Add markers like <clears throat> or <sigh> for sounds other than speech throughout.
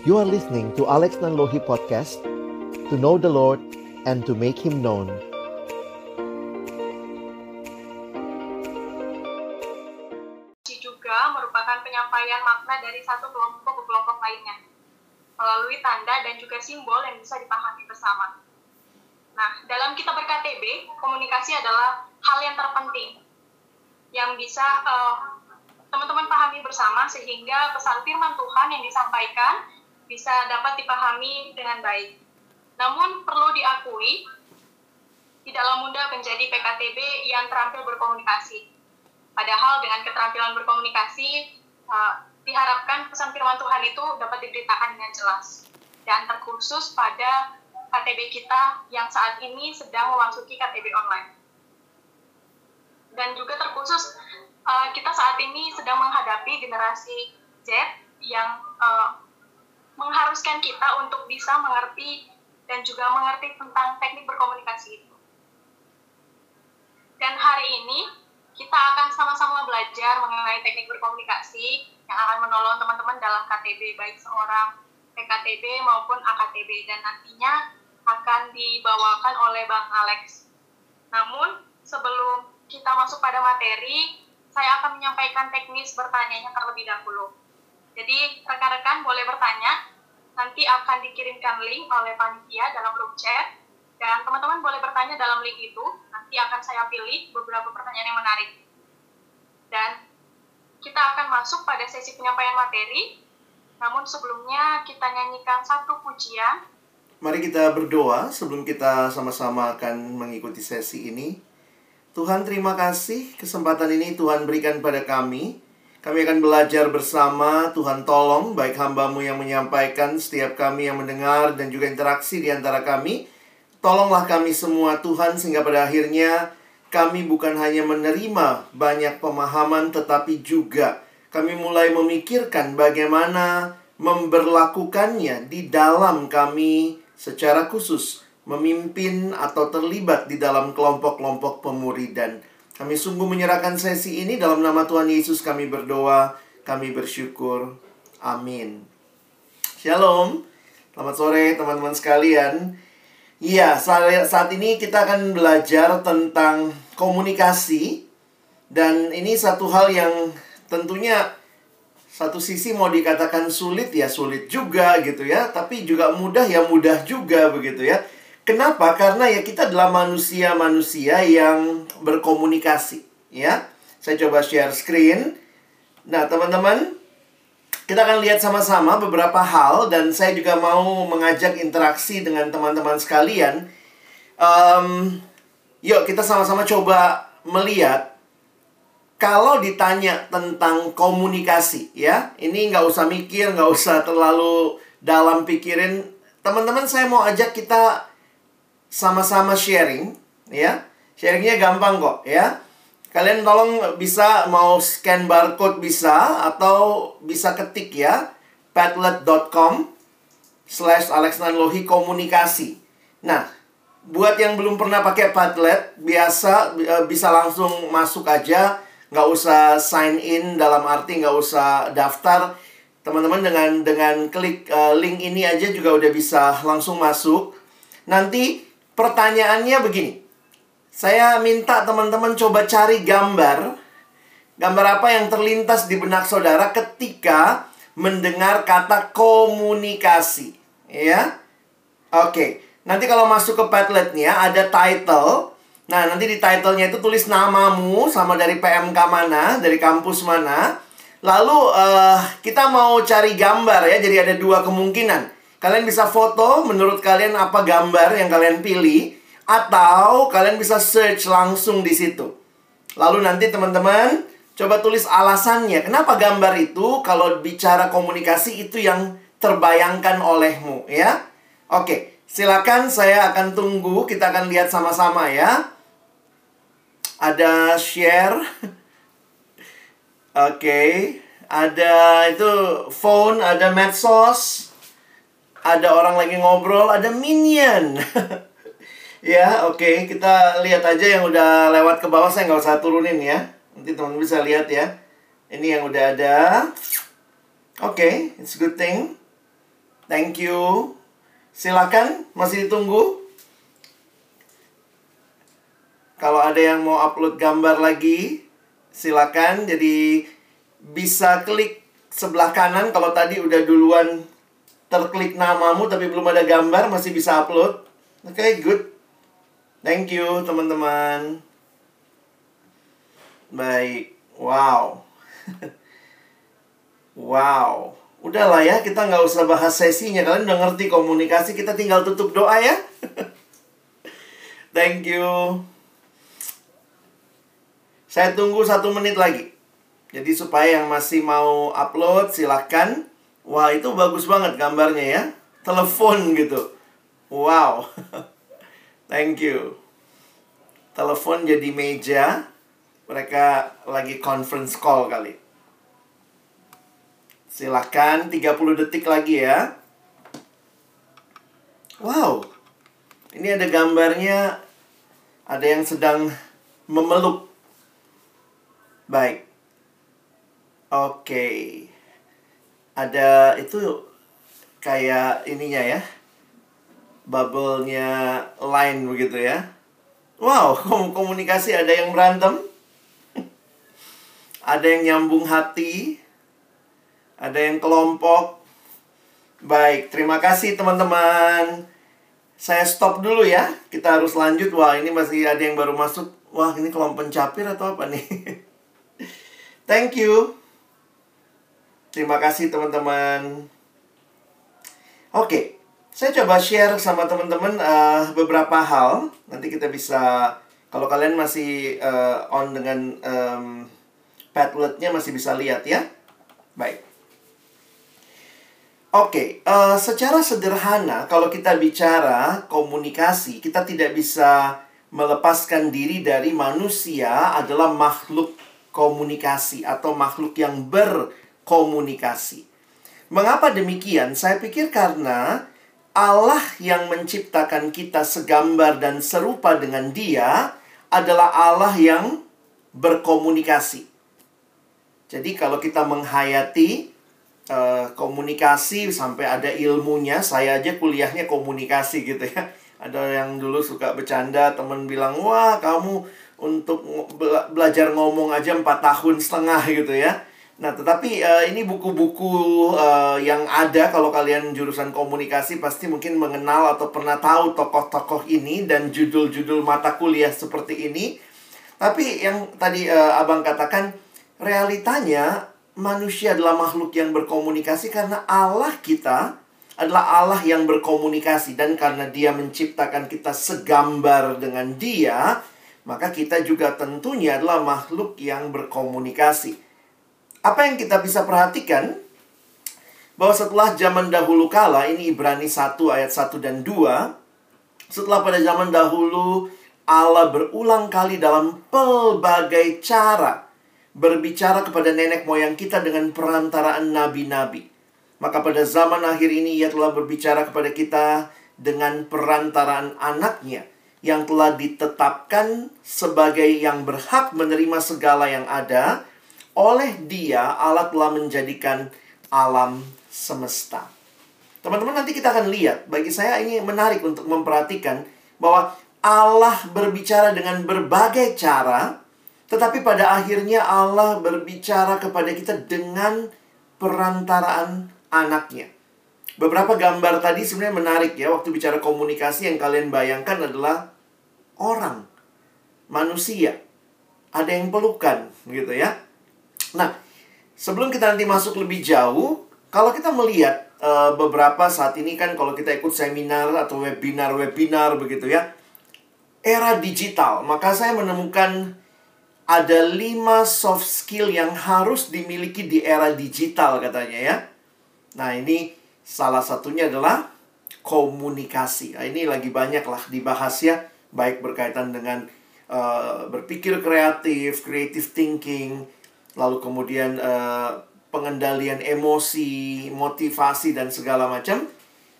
You are listening to Alex Nanlohi Podcast To know the Lord and to make Him known juga merupakan penyampaian makna dari satu kelompok ke kelompok lainnya melalui tanda dan juga simbol yang bisa dipahami bersama. Nah, dalam kita berKTB, komunikasi adalah hal yang terpenting yang bisa uh, teman-teman pahami bersama sehingga pesan firman Tuhan yang disampaikan bisa dapat dipahami dengan baik. Namun perlu diakui, tidaklah mudah menjadi PKTB yang terampil berkomunikasi. Padahal dengan keterampilan berkomunikasi, uh, diharapkan pesan firman Tuhan itu dapat diberitakan dengan jelas dan terkhusus pada KTB kita yang saat ini sedang memasuki KTB online. Dan juga terkhusus uh, kita saat ini sedang menghadapi generasi Z yang uh, mengharuskan kita untuk bisa mengerti dan juga mengerti tentang teknik berkomunikasi itu. Dan hari ini kita akan sama-sama belajar mengenai teknik berkomunikasi yang akan menolong teman-teman dalam KTB baik seorang PKTB maupun AKTB dan nantinya akan dibawakan oleh Bang Alex. Namun sebelum kita masuk pada materi, saya akan menyampaikan teknis bertanya terlebih dahulu. Jadi rekan-rekan boleh bertanya, nanti akan dikirimkan link oleh panitia dalam grup chat, dan teman-teman boleh bertanya dalam link itu, nanti akan saya pilih beberapa pertanyaan yang menarik. Dan kita akan masuk pada sesi penyampaian materi, namun sebelumnya kita nyanyikan satu pujian. Mari kita berdoa sebelum kita sama-sama akan mengikuti sesi ini. Tuhan terima kasih kesempatan ini Tuhan berikan pada kami kami akan belajar bersama, Tuhan tolong baik hambamu yang menyampaikan, setiap kami yang mendengar, dan juga interaksi di antara kami. Tolonglah kami semua Tuhan, sehingga pada akhirnya kami bukan hanya menerima banyak pemahaman, tetapi juga kami mulai memikirkan bagaimana memberlakukannya di dalam kami secara khusus memimpin atau terlibat di dalam kelompok-kelompok pemuridan. Kami sungguh menyerahkan sesi ini dalam nama Tuhan Yesus kami berdoa, kami bersyukur. Amin. Shalom. Selamat sore teman-teman sekalian. Iya, saat ini kita akan belajar tentang komunikasi dan ini satu hal yang tentunya satu sisi mau dikatakan sulit ya sulit juga gitu ya, tapi juga mudah ya mudah juga begitu ya. Kenapa? Karena ya kita adalah manusia-manusia yang berkomunikasi, ya. Saya coba share screen. Nah, teman-teman, kita akan lihat sama-sama beberapa hal dan saya juga mau mengajak interaksi dengan teman-teman sekalian. Um, yuk kita sama-sama coba melihat kalau ditanya tentang komunikasi, ya, ini nggak usah mikir, nggak usah terlalu dalam pikirin. Teman-teman, saya mau ajak kita sama-sama sharing ya. Sharingnya gampang kok ya. Kalian tolong bisa mau scan barcode bisa atau bisa ketik ya padlet.com slash Alex Nanlohi komunikasi. Nah, buat yang belum pernah pakai Padlet, biasa e, bisa langsung masuk aja, nggak usah sign in dalam arti nggak usah daftar. Teman-teman dengan dengan klik uh, link ini aja juga udah bisa langsung masuk. Nanti Pertanyaannya begini. Saya minta teman-teman coba cari gambar. Gambar apa yang terlintas di benak saudara ketika mendengar kata komunikasi. Ya. Oke. Nanti kalau masuk ke Padletnya ada title. Nah, nanti di titlenya itu tulis namamu sama dari PMK mana, dari kampus mana. Lalu uh, kita mau cari gambar ya, jadi ada dua kemungkinan. Kalian bisa foto menurut kalian apa gambar yang kalian pilih atau kalian bisa search langsung di situ. Lalu nanti teman-teman coba tulis alasannya. Kenapa gambar itu kalau bicara komunikasi itu yang terbayangkan olehmu ya? Oke, silakan saya akan tunggu. Kita akan lihat sama-sama ya. Ada share. <laughs> Oke, ada itu phone, ada medsos ada orang lagi ngobrol, ada minion. <laughs> ya, oke, okay. kita lihat aja yang udah lewat ke bawah, saya nggak usah turunin ya. Nanti teman bisa lihat ya. Ini yang udah ada. Oke, okay, it's good thing. Thank you. Silakan, masih ditunggu. Kalau ada yang mau upload gambar lagi, silakan. Jadi bisa klik sebelah kanan kalau tadi udah duluan terklik namamu tapi belum ada gambar masih bisa upload. Oke, okay, good. Thank you teman-teman. Baik. Wow. <laughs> wow. Udahlah ya, kita nggak usah bahas sesinya. Kalian udah ngerti komunikasi, kita tinggal tutup doa ya. <laughs> Thank you. Saya tunggu satu menit lagi. Jadi supaya yang masih mau upload silahkan. Wah itu bagus banget gambarnya ya. Telepon gitu. Wow. <laughs> Thank you. Telepon jadi meja. Mereka lagi conference call kali. Silahkan 30 detik lagi ya. Wow. Ini ada gambarnya. Ada yang sedang memeluk Baik. Oke. Ada itu kayak ininya ya. Bubble-nya line begitu ya. Wow, <laughs> komunikasi ada yang berantem. <laughs> ada yang nyambung hati. Ada yang kelompok. Baik, terima kasih teman-teman. Saya stop dulu ya. Kita harus lanjut. Wah, ini masih ada yang baru masuk. Wah, ini kelompok pencapir atau apa nih? <laughs> Thank you. Terima kasih teman-teman. Oke, saya coba share sama teman-teman uh, beberapa hal. Nanti kita bisa, kalau kalian masih uh, on dengan um, Padletnya masih bisa lihat ya. Baik. Oke, uh, secara sederhana kalau kita bicara komunikasi, kita tidak bisa melepaskan diri dari manusia adalah makhluk komunikasi atau makhluk yang berkomunikasi. Mengapa demikian? Saya pikir karena Allah yang menciptakan kita segambar dan serupa dengan Dia adalah Allah yang berkomunikasi. Jadi kalau kita menghayati uh, komunikasi sampai ada ilmunya, saya aja kuliahnya komunikasi gitu ya. Ada yang dulu suka bercanda, temen bilang, "Wah, kamu untuk bela belajar ngomong aja 4 tahun setengah gitu ya. Nah, tetapi uh, ini buku-buku uh, yang ada kalau kalian jurusan komunikasi pasti mungkin mengenal atau pernah tahu tokoh-tokoh ini dan judul-judul mata kuliah seperti ini. Tapi yang tadi uh, Abang katakan realitanya manusia adalah makhluk yang berkomunikasi karena Allah kita adalah Allah yang berkomunikasi dan karena Dia menciptakan kita segambar dengan Dia, maka kita juga tentunya adalah makhluk yang berkomunikasi. Apa yang kita bisa perhatikan? Bahwa setelah zaman dahulu kala, ini Ibrani 1 ayat 1 dan 2, setelah pada zaman dahulu Allah berulang kali dalam pelbagai cara berbicara kepada nenek moyang kita dengan perantaraan nabi-nabi. Maka pada zaman akhir ini ia telah berbicara kepada kita dengan perantaraan anaknya yang telah ditetapkan sebagai yang berhak menerima segala yang ada, oleh Dia Allah telah menjadikan alam semesta. Teman-teman nanti kita akan lihat, bagi saya ini menarik untuk memperhatikan bahwa Allah berbicara dengan berbagai cara, tetapi pada akhirnya Allah berbicara kepada kita dengan perantaraan anaknya. Beberapa gambar tadi sebenarnya menarik ya waktu bicara komunikasi yang kalian bayangkan adalah orang, manusia. Ada yang pelukan gitu ya. Nah, sebelum kita nanti masuk lebih jauh, kalau kita melihat uh, beberapa saat ini kan kalau kita ikut seminar atau webinar-webinar begitu ya, era digital, maka saya menemukan ada lima soft skill yang harus dimiliki di era digital katanya ya. Nah, ini Salah satunya adalah komunikasi. Nah, ini lagi banyak lah dibahas ya, baik berkaitan dengan uh, berpikir kreatif, creative thinking, lalu kemudian uh, pengendalian emosi, motivasi dan segala macam.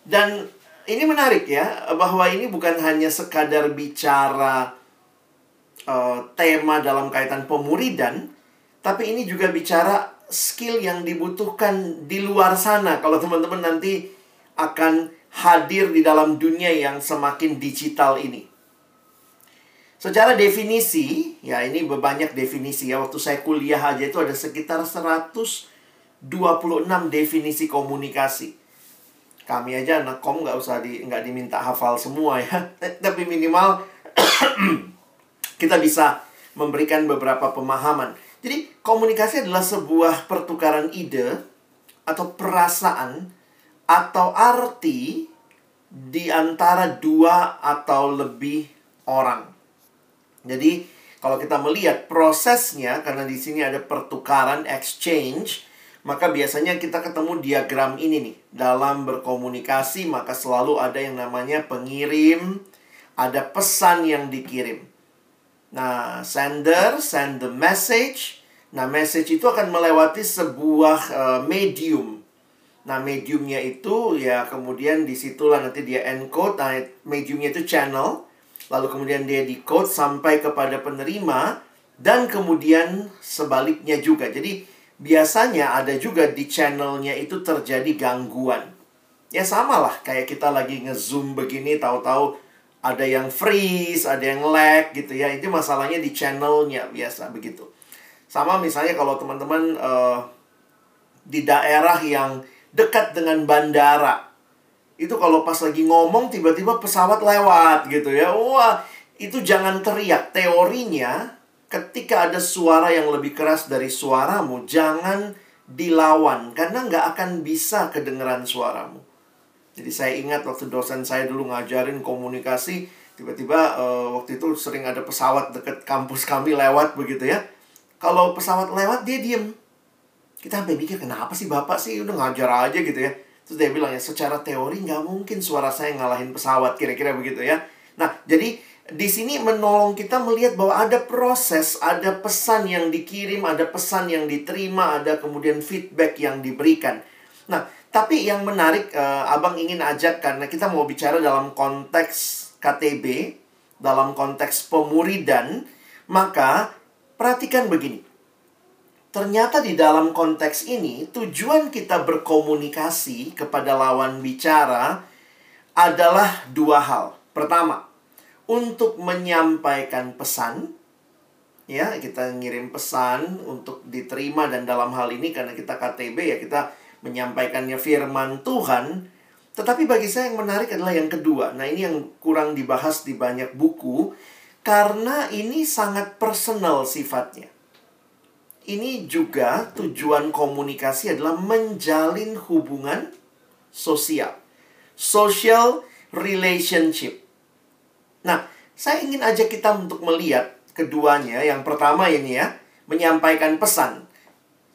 Dan ini menarik ya, bahwa ini bukan hanya sekadar bicara uh, tema dalam kaitan pemuridan, tapi ini juga bicara skill yang dibutuhkan di luar sana. Kalau teman-teman nanti akan hadir di dalam dunia yang semakin digital ini. Secara definisi, ya ini banyak definisi ya. Waktu saya kuliah aja itu ada sekitar 126 definisi komunikasi. Kami aja anak kom nggak usah di nggak diminta hafal semua ya. <laughs> Tapi minimal <clears throat> kita bisa memberikan beberapa pemahaman. Jadi komunikasi adalah sebuah pertukaran ide atau perasaan atau arti di antara dua atau lebih orang. Jadi kalau kita melihat prosesnya karena di sini ada pertukaran exchange, maka biasanya kita ketemu diagram ini nih. Dalam berkomunikasi maka selalu ada yang namanya pengirim, ada pesan yang dikirim. Nah, sender send the message. Nah, message itu akan melewati sebuah uh, medium. Nah, mediumnya itu ya kemudian di situlah nanti dia encode. Nah, mediumnya itu channel lalu kemudian dia di sampai kepada penerima dan kemudian sebaliknya juga. Jadi biasanya ada juga di channelnya itu terjadi gangguan. Ya sama lah kayak kita lagi ngezoom begini tahu-tahu ada yang freeze, ada yang lag gitu ya. Itu masalahnya di channelnya biasa begitu. Sama misalnya kalau teman-teman uh, di daerah yang dekat dengan bandara itu kalau pas lagi ngomong tiba-tiba pesawat lewat gitu ya. Wah, itu jangan teriak. Teorinya ketika ada suara yang lebih keras dari suaramu, jangan dilawan karena nggak akan bisa kedengeran suaramu. Jadi saya ingat waktu dosen saya dulu ngajarin komunikasi, tiba-tiba uh, waktu itu sering ada pesawat deket kampus kami lewat begitu ya. Kalau pesawat lewat dia diem. Kita sampai mikir kenapa sih bapak sih udah ngajar aja gitu ya Terus dia bilang ya secara teori nggak mungkin suara saya ngalahin pesawat kira-kira begitu ya. Nah jadi di sini menolong kita melihat bahwa ada proses, ada pesan yang dikirim, ada pesan yang diterima, ada kemudian feedback yang diberikan. Nah tapi yang menarik uh, abang ingin ajak karena kita mau bicara dalam konteks KTB, dalam konteks pemuridan, maka perhatikan begini. Ternyata di dalam konteks ini, tujuan kita berkomunikasi kepada lawan bicara adalah dua hal. Pertama, untuk menyampaikan pesan. Ya, kita ngirim pesan untuk diterima dan dalam hal ini karena kita KTB ya kita menyampaikannya firman Tuhan. Tetapi bagi saya yang menarik adalah yang kedua. Nah, ini yang kurang dibahas di banyak buku karena ini sangat personal sifatnya ini juga tujuan komunikasi adalah menjalin hubungan sosial. Social relationship. Nah, saya ingin ajak kita untuk melihat keduanya. Yang pertama ini ya, menyampaikan pesan.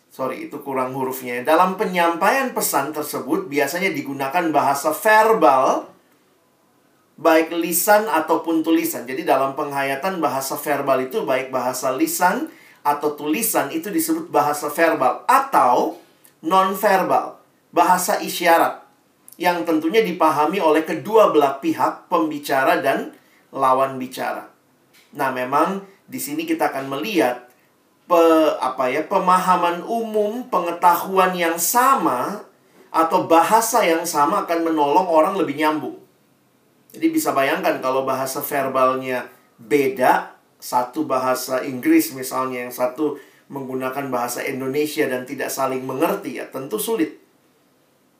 Sorry, itu kurang hurufnya. Dalam penyampaian pesan tersebut biasanya digunakan bahasa verbal baik lisan ataupun tulisan. Jadi dalam penghayatan bahasa verbal itu baik bahasa lisan atau tulisan itu disebut bahasa verbal atau non-verbal, bahasa isyarat yang tentunya dipahami oleh kedua belah pihak pembicara dan lawan bicara. Nah, memang di sini kita akan melihat pe, apa ya pemahaman umum, pengetahuan yang sama atau bahasa yang sama akan menolong orang lebih nyambung. Jadi bisa bayangkan kalau bahasa verbalnya beda, satu bahasa Inggris misalnya, yang satu menggunakan bahasa Indonesia dan tidak saling mengerti ya, tentu sulit.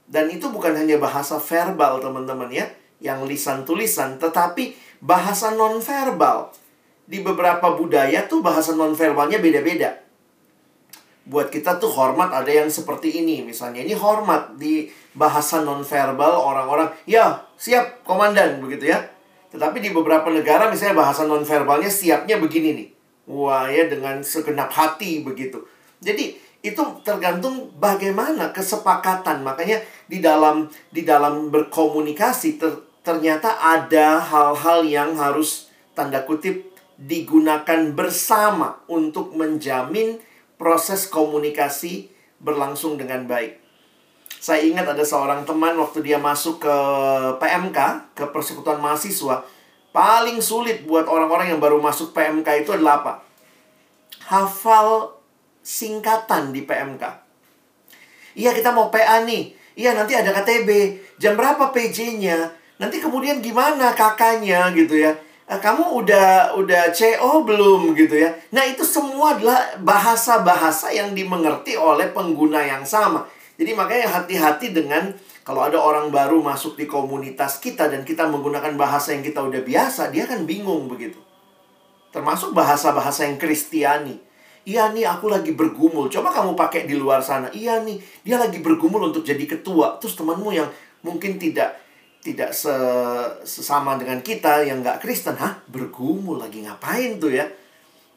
Dan itu bukan hanya bahasa verbal teman-teman ya, yang lisan tulisan, tetapi bahasa nonverbal. Di beberapa budaya tuh bahasa nonverbalnya beda-beda. Buat kita tuh hormat ada yang seperti ini misalnya. Ini hormat di bahasa nonverbal orang-orang, ya siap komandan begitu ya tetapi di beberapa negara misalnya bahasa nonverbalnya siapnya begini nih. Wah ya dengan segenap hati begitu. Jadi itu tergantung bagaimana kesepakatan. Makanya di dalam di dalam berkomunikasi ter, ternyata ada hal-hal yang harus tanda kutip digunakan bersama untuk menjamin proses komunikasi berlangsung dengan baik. Saya ingat ada seorang teman waktu dia masuk ke PMK, ke Persekutuan Mahasiswa. Paling sulit buat orang-orang yang baru masuk PMK itu adalah apa? Hafal singkatan di PMK. Iya, kita mau PA nih. Iya, nanti ada KTB. Jam berapa PJ-nya? Nanti kemudian gimana kakaknya gitu ya? Eh, kamu udah udah CO belum gitu ya? Nah, itu semua adalah bahasa-bahasa yang dimengerti oleh pengguna yang sama. Jadi makanya hati-hati dengan kalau ada orang baru masuk di komunitas kita dan kita menggunakan bahasa yang kita udah biasa, dia kan bingung begitu. Termasuk bahasa-bahasa yang Kristiani. Iya nih, aku lagi bergumul. Coba kamu pakai di luar sana. Iya nih, dia lagi bergumul untuk jadi ketua. Terus temanmu yang mungkin tidak tidak se sesama dengan kita yang nggak Kristen, hah? Bergumul lagi ngapain tuh ya?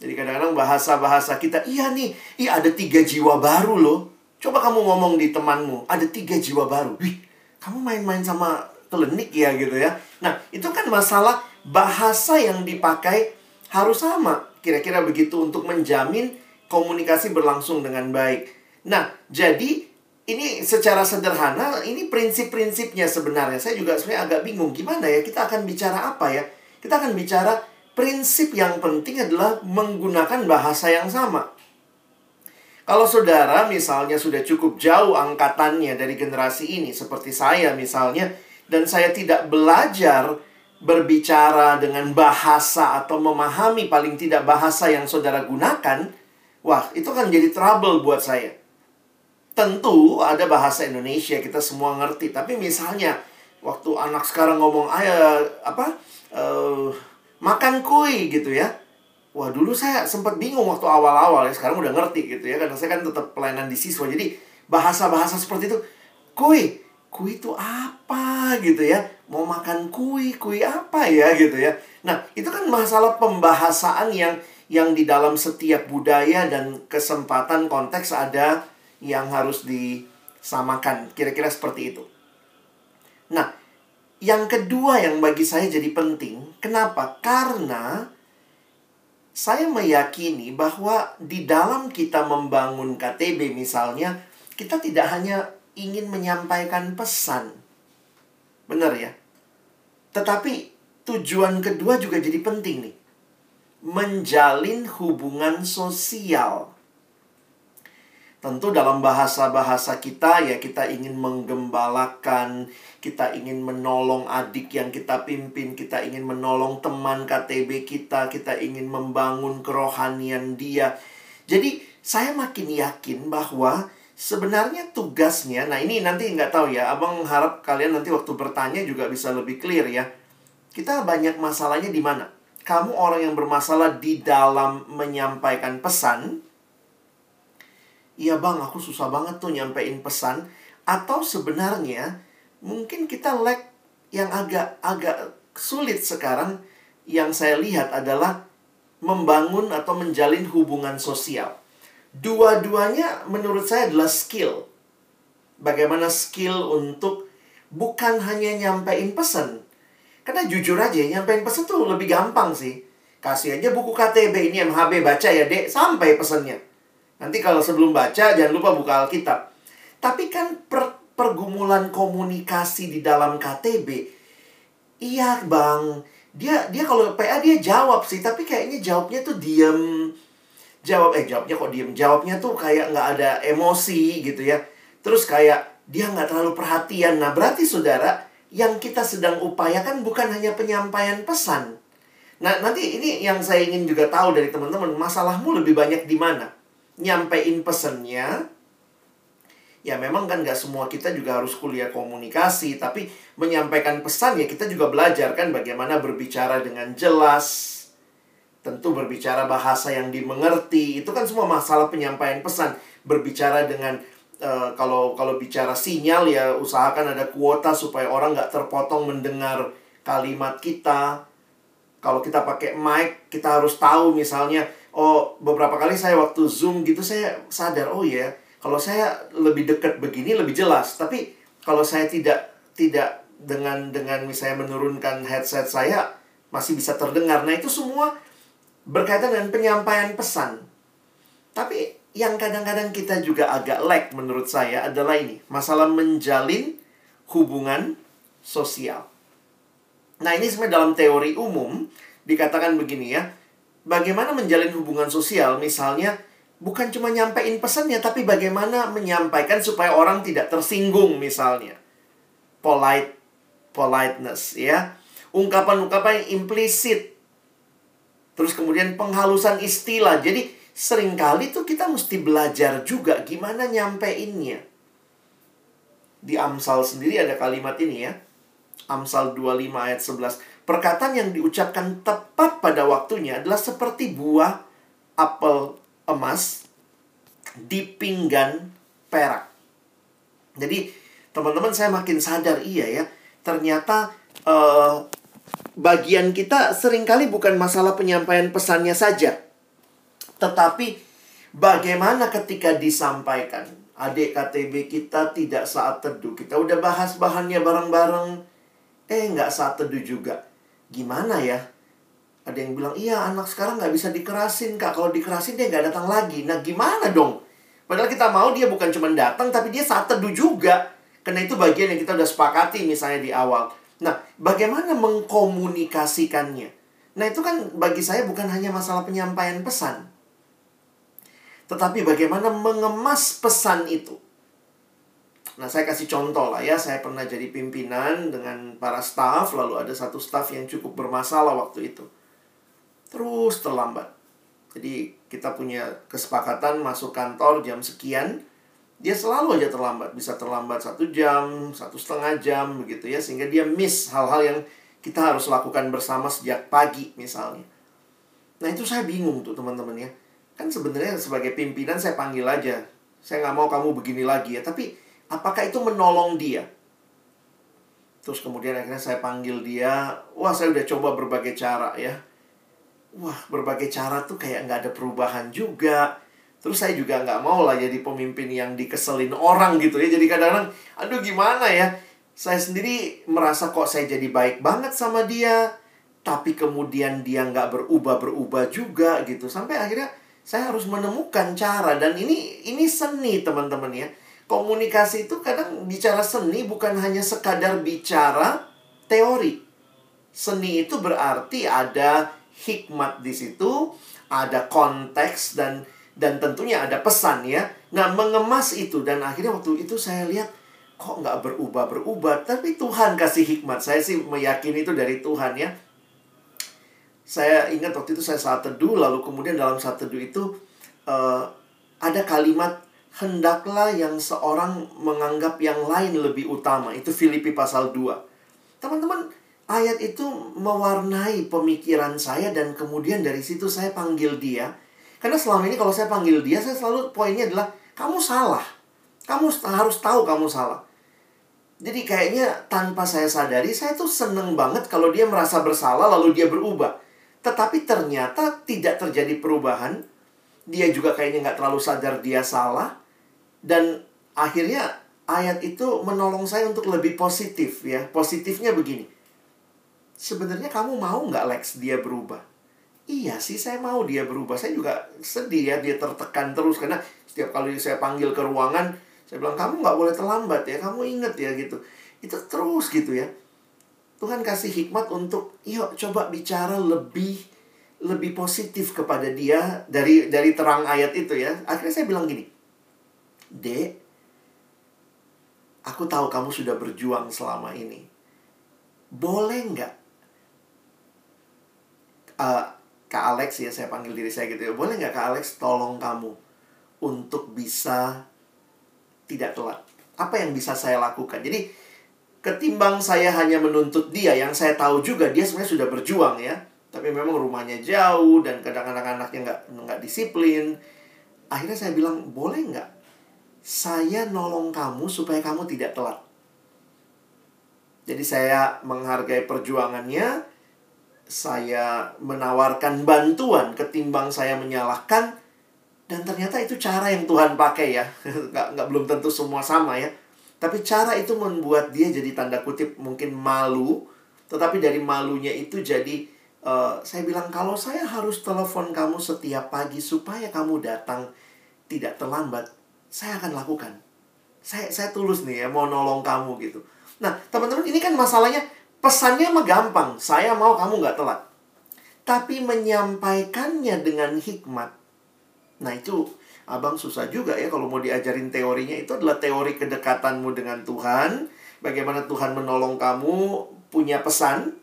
Jadi kadang-kadang bahasa-bahasa kita, iya nih, iya ada tiga jiwa baru loh. Coba kamu ngomong di temanmu, ada tiga jiwa baru. Wih, kamu main-main sama klinik ya gitu ya. Nah, itu kan masalah bahasa yang dipakai harus sama. Kira-kira begitu untuk menjamin komunikasi berlangsung dengan baik. Nah, jadi ini secara sederhana ini prinsip-prinsipnya sebenarnya. Saya juga sebenarnya agak bingung gimana ya kita akan bicara apa ya? Kita akan bicara prinsip yang penting adalah menggunakan bahasa yang sama. Kalau saudara misalnya sudah cukup jauh angkatannya dari generasi ini seperti saya misalnya dan saya tidak belajar berbicara dengan bahasa atau memahami paling tidak bahasa yang saudara gunakan, wah, itu kan jadi trouble buat saya. Tentu ada bahasa Indonesia kita semua ngerti, tapi misalnya waktu anak sekarang ngomong ayah apa uh, makan kue gitu ya. Wah, dulu saya sempat bingung waktu awal-awal ya, sekarang udah ngerti gitu ya karena saya kan tetap pelayanan di siswa. Jadi bahasa-bahasa seperti itu, kue, kue itu apa gitu ya? Mau makan kue, kue apa ya gitu ya? Nah, itu kan masalah pembahasaan yang yang di dalam setiap budaya dan kesempatan konteks ada yang harus disamakan. Kira-kira seperti itu. Nah, yang kedua yang bagi saya jadi penting, kenapa? Karena saya meyakini bahwa di dalam kita membangun KTB misalnya, kita tidak hanya ingin menyampaikan pesan. Benar ya? Tetapi tujuan kedua juga jadi penting nih. Menjalin hubungan sosial. Tentu dalam bahasa-bahasa kita ya kita ingin menggembalakan, kita ingin menolong adik yang kita pimpin, kita ingin menolong teman KTB kita, kita ingin membangun kerohanian dia. Jadi saya makin yakin bahwa sebenarnya tugasnya, nah ini nanti nggak tahu ya, abang harap kalian nanti waktu bertanya juga bisa lebih clear ya. Kita banyak masalahnya di mana? Kamu orang yang bermasalah di dalam menyampaikan pesan, iya bang aku susah banget tuh nyampein pesan atau sebenarnya mungkin kita lag yang agak agak sulit sekarang yang saya lihat adalah membangun atau menjalin hubungan sosial. Dua-duanya menurut saya adalah skill. Bagaimana skill untuk bukan hanya nyampein pesan. Karena jujur aja nyampein pesan tuh lebih gampang sih. Kasih aja buku KTB ini MHB baca ya dek sampai pesannya. Nanti kalau sebelum baca jangan lupa buka Alkitab. Tapi kan per, pergumulan komunikasi di dalam KTB, iya bang, dia dia kalau PA dia jawab sih, tapi kayaknya jawabnya tuh diem. Jawab eh jawabnya kok diem, jawabnya tuh kayak nggak ada emosi gitu ya. Terus kayak dia nggak terlalu perhatian. Nah berarti saudara, yang kita sedang upayakan bukan hanya penyampaian pesan. Nah nanti ini yang saya ingin juga tahu dari teman-teman, masalahmu lebih banyak di mana? Nyampein pesennya ya memang kan gak semua kita juga harus kuliah komunikasi tapi menyampaikan pesan ya kita juga belajar kan bagaimana berbicara dengan jelas tentu berbicara bahasa yang dimengerti itu kan semua masalah penyampaian pesan. Berbicara dengan uh, kalau kalau bicara sinyal ya usahakan ada kuota supaya orang nggak terpotong mendengar kalimat kita. Kalau kita pakai mic kita harus tahu misalnya oh beberapa kali saya waktu zoom gitu saya sadar oh ya kalau saya lebih dekat begini lebih jelas. Tapi kalau saya tidak tidak dengan dengan misalnya menurunkan headset saya masih bisa terdengar. Nah itu semua berkaitan dengan penyampaian pesan. Tapi yang kadang-kadang kita juga agak lag menurut saya adalah ini masalah menjalin hubungan sosial. Nah ini sebenarnya dalam teori umum dikatakan begini ya bagaimana menjalin hubungan sosial misalnya Bukan cuma nyampein pesannya, tapi bagaimana menyampaikan supaya orang tidak tersinggung misalnya. Polite, politeness ya. Ungkapan-ungkapan yang implisit. Terus kemudian penghalusan istilah. Jadi sering kali tuh kita mesti belajar juga gimana nyampeinnya. Di Amsal sendiri ada kalimat ini ya. Amsal 25 ayat 11. Perkataan yang diucapkan tepat pada waktunya adalah seperti buah apel emas di pinggan perak. Jadi teman-teman saya makin sadar iya ya. Ternyata uh, bagian kita sering kali bukan masalah penyampaian pesannya saja. Tetapi bagaimana ketika disampaikan. Adik KTB kita tidak saat teduh. Kita udah bahas bahannya bareng-bareng. Eh, nggak saat teduh juga. Gimana ya? Ada yang bilang, iya anak sekarang nggak bisa dikerasin kak. Kalau dikerasin dia nggak datang lagi. Nah gimana dong? Padahal kita mau dia bukan cuma datang, tapi dia saat teduh juga. Karena itu bagian yang kita udah sepakati misalnya di awal. Nah, bagaimana mengkomunikasikannya? Nah, itu kan bagi saya bukan hanya masalah penyampaian pesan. Tetapi bagaimana mengemas pesan itu. Nah, saya kasih contoh lah ya. Saya pernah jadi pimpinan dengan para staff, lalu ada satu staff yang cukup bermasalah waktu itu terus terlambat. Jadi kita punya kesepakatan masuk kantor jam sekian, dia selalu aja terlambat. Bisa terlambat satu jam, satu setengah jam begitu ya. Sehingga dia miss hal-hal yang kita harus lakukan bersama sejak pagi misalnya. Nah itu saya bingung tuh teman-teman ya. Kan sebenarnya sebagai pimpinan saya panggil aja. Saya nggak mau kamu begini lagi ya. Tapi apakah itu menolong dia? Terus kemudian akhirnya saya panggil dia. Wah saya udah coba berbagai cara ya wah berbagai cara tuh kayak nggak ada perubahan juga. Terus saya juga nggak mau lah jadi pemimpin yang dikeselin orang gitu ya. Jadi kadang-kadang, aduh gimana ya. Saya sendiri merasa kok saya jadi baik banget sama dia. Tapi kemudian dia nggak berubah-berubah juga gitu. Sampai akhirnya saya harus menemukan cara. Dan ini ini seni teman-teman ya. Komunikasi itu kadang bicara seni bukan hanya sekadar bicara teori. Seni itu berarti ada hikmat di situ, ada konteks dan dan tentunya ada pesan ya. Nah, mengemas itu dan akhirnya waktu itu saya lihat kok nggak berubah-berubah, tapi Tuhan kasih hikmat. Saya sih meyakini itu dari Tuhan ya. Saya ingat waktu itu saya saat teduh, lalu kemudian dalam saat teduh itu uh, ada kalimat hendaklah yang seorang menganggap yang lain lebih utama. Itu Filipi pasal 2. Teman-teman, ayat itu mewarnai pemikiran saya dan kemudian dari situ saya panggil dia. Karena selama ini kalau saya panggil dia, saya selalu poinnya adalah kamu salah. Kamu harus tahu kamu salah. Jadi kayaknya tanpa saya sadari, saya tuh seneng banget kalau dia merasa bersalah lalu dia berubah. Tetapi ternyata tidak terjadi perubahan. Dia juga kayaknya nggak terlalu sadar dia salah. Dan akhirnya ayat itu menolong saya untuk lebih positif ya. Positifnya begini sebenarnya kamu mau nggak Lex dia berubah? Iya sih saya mau dia berubah. Saya juga sedih ya dia tertekan terus karena setiap kali saya panggil ke ruangan saya bilang kamu nggak boleh terlambat ya. Kamu inget ya gitu. Itu terus gitu ya. Tuhan kasih hikmat untuk yuk coba bicara lebih lebih positif kepada dia dari dari terang ayat itu ya. Akhirnya saya bilang gini. Dek, aku tahu kamu sudah berjuang selama ini. Boleh nggak uh, Kak Alex ya saya panggil diri saya gitu ya boleh nggak Kak Alex tolong kamu untuk bisa tidak telat apa yang bisa saya lakukan jadi ketimbang saya hanya menuntut dia yang saya tahu juga dia sebenarnya sudah berjuang ya tapi memang rumahnya jauh dan kadang-kadang anaknya nggak nggak disiplin. Akhirnya saya bilang boleh nggak saya nolong kamu supaya kamu tidak telat? Jadi saya menghargai perjuangannya. Saya menawarkan bantuan ketimbang saya menyalahkan. Dan ternyata itu cara yang Tuhan pakai ya. <laughs> Nggak nggak belum tentu semua sama ya. Tapi cara itu membuat dia jadi tanda kutip mungkin malu. Tetapi dari malunya itu jadi uh, saya bilang kalau saya harus telepon kamu setiap pagi supaya kamu datang tidak terlambat saya akan lakukan saya saya tulus nih ya mau nolong kamu gitu nah teman-teman ini kan masalahnya Pesannya mah gampang, saya mau kamu nggak telat. Tapi menyampaikannya dengan hikmat. Nah itu Abang susah juga ya kalau mau diajarin teorinya itu adalah teori kedekatanmu dengan Tuhan, bagaimana Tuhan menolong kamu punya pesan,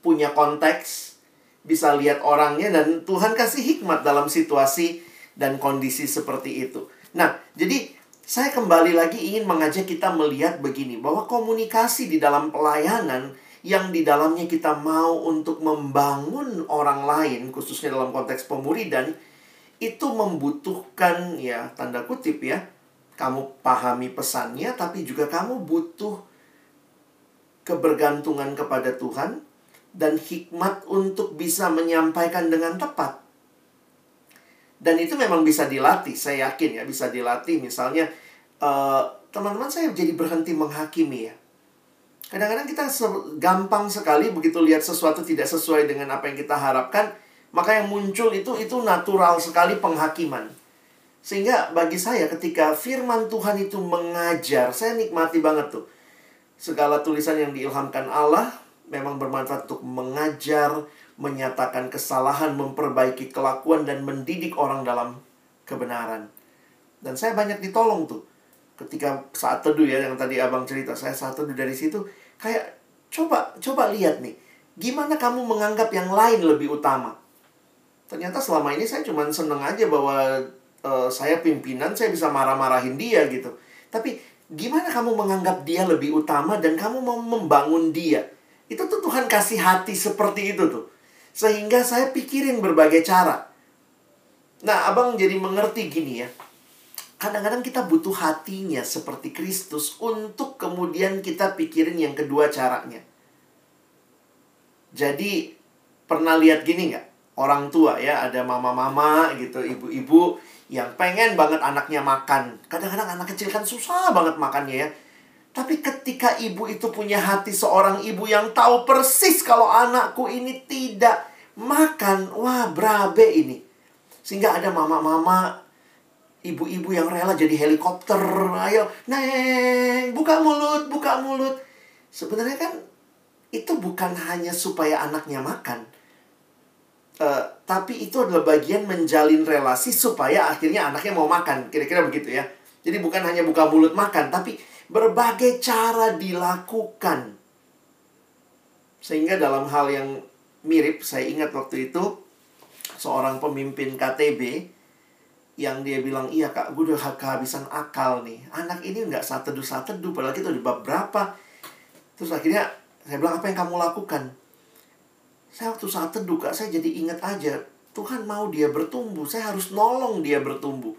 punya konteks, bisa lihat orangnya dan Tuhan kasih hikmat dalam situasi dan kondisi seperti itu. Nah, jadi saya kembali lagi ingin mengajak kita melihat begini bahwa komunikasi di dalam pelayanan yang di dalamnya kita mau untuk membangun orang lain khususnya dalam konteks pemuridan itu membutuhkan ya tanda kutip ya kamu pahami pesannya tapi juga kamu butuh kebergantungan kepada Tuhan dan hikmat untuk bisa menyampaikan dengan tepat. Dan itu memang bisa dilatih, saya yakin ya bisa dilatih. Misalnya teman teman-teman saya jadi berhenti menghakimi ya. Kadang-kadang kita gampang sekali begitu lihat sesuatu tidak sesuai dengan apa yang kita harapkan, maka yang muncul itu itu natural sekali penghakiman. Sehingga bagi saya ketika firman Tuhan itu mengajar, saya nikmati banget tuh. Segala tulisan yang diilhamkan Allah memang bermanfaat untuk mengajar, menyatakan kesalahan, memperbaiki kelakuan dan mendidik orang dalam kebenaran. Dan saya banyak ditolong tuh. Ketika saat teduh ya yang tadi Abang cerita, saya saat teduh dari situ kayak coba coba lihat nih gimana kamu menganggap yang lain lebih utama ternyata selama ini saya cuma seneng aja bahwa uh, saya pimpinan saya bisa marah-marahin dia gitu tapi gimana kamu menganggap dia lebih utama dan kamu mau membangun dia itu tuh Tuhan kasih hati seperti itu tuh sehingga saya pikirin berbagai cara nah abang jadi mengerti gini ya kadang-kadang kita butuh hatinya seperti Kristus untuk kemudian kita pikirin yang kedua caranya. Jadi pernah lihat gini nggak? Orang tua ya, ada mama-mama gitu, ibu-ibu yang pengen banget anaknya makan. Kadang-kadang anak kecil kan susah banget makannya ya. Tapi ketika ibu itu punya hati seorang ibu yang tahu persis kalau anakku ini tidak makan, wah berabe ini. Sehingga ada mama-mama ibu-ibu yang rela jadi helikopter ayo neng buka mulut buka mulut sebenarnya kan itu bukan hanya supaya anaknya makan uh, tapi itu adalah bagian menjalin relasi supaya akhirnya anaknya mau makan kira-kira begitu ya jadi bukan hanya buka mulut makan tapi berbagai cara dilakukan. Sehingga dalam hal yang mirip saya ingat waktu itu seorang pemimpin KTB yang dia bilang iya kak gue udah kehabisan akal nih. Anak ini nggak saat teduh padahal kita udah bab berapa. Terus akhirnya saya bilang apa yang kamu lakukan? Saya waktu saat teduh kak saya jadi ingat aja Tuhan mau dia bertumbuh. Saya harus nolong dia bertumbuh.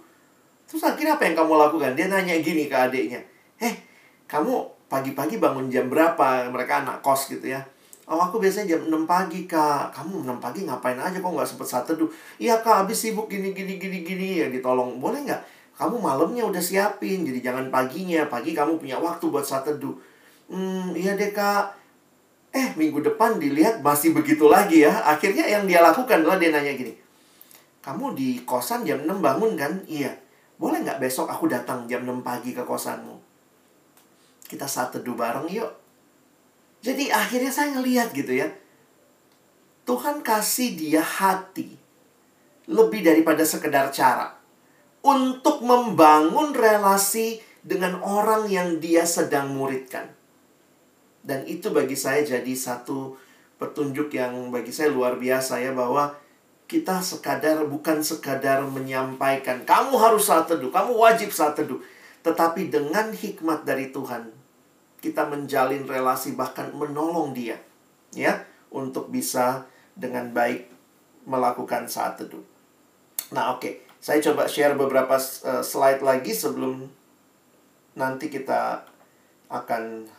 Terus akhirnya apa yang kamu lakukan? Dia nanya gini ke adiknya eh kamu pagi-pagi bangun jam berapa? Mereka anak kos gitu ya. Oh aku biasanya jam 6 pagi kak. Kamu 6 pagi ngapain aja? Kok nggak sempet saat teduh Iya kak habis sibuk gini gini gini gini. Ya ditolong. Boleh nggak? Kamu malamnya udah siapin Jadi jangan paginya. Pagi kamu punya waktu buat saat teduh Hmm iya deh kak. Eh minggu depan dilihat masih begitu lagi ya. Akhirnya yang dia lakukan adalah dia nanya gini Kamu di kosan jam 6 bangun kan? Iya. Boleh nggak besok aku datang jam 6 pagi ke kosanmu? Kita saat teduh bareng yuk jadi akhirnya saya ngeliat gitu ya. Tuhan kasih dia hati. Lebih daripada sekedar cara. Untuk membangun relasi dengan orang yang dia sedang muridkan. Dan itu bagi saya jadi satu petunjuk yang bagi saya luar biasa ya bahwa kita sekadar bukan sekadar menyampaikan kamu harus saat teduh, kamu wajib saat teduh, tetapi dengan hikmat dari Tuhan kita menjalin relasi bahkan menolong dia ya untuk bisa dengan baik melakukan saat teduh. Nah, oke. Okay. Saya coba share beberapa uh, slide lagi sebelum nanti kita akan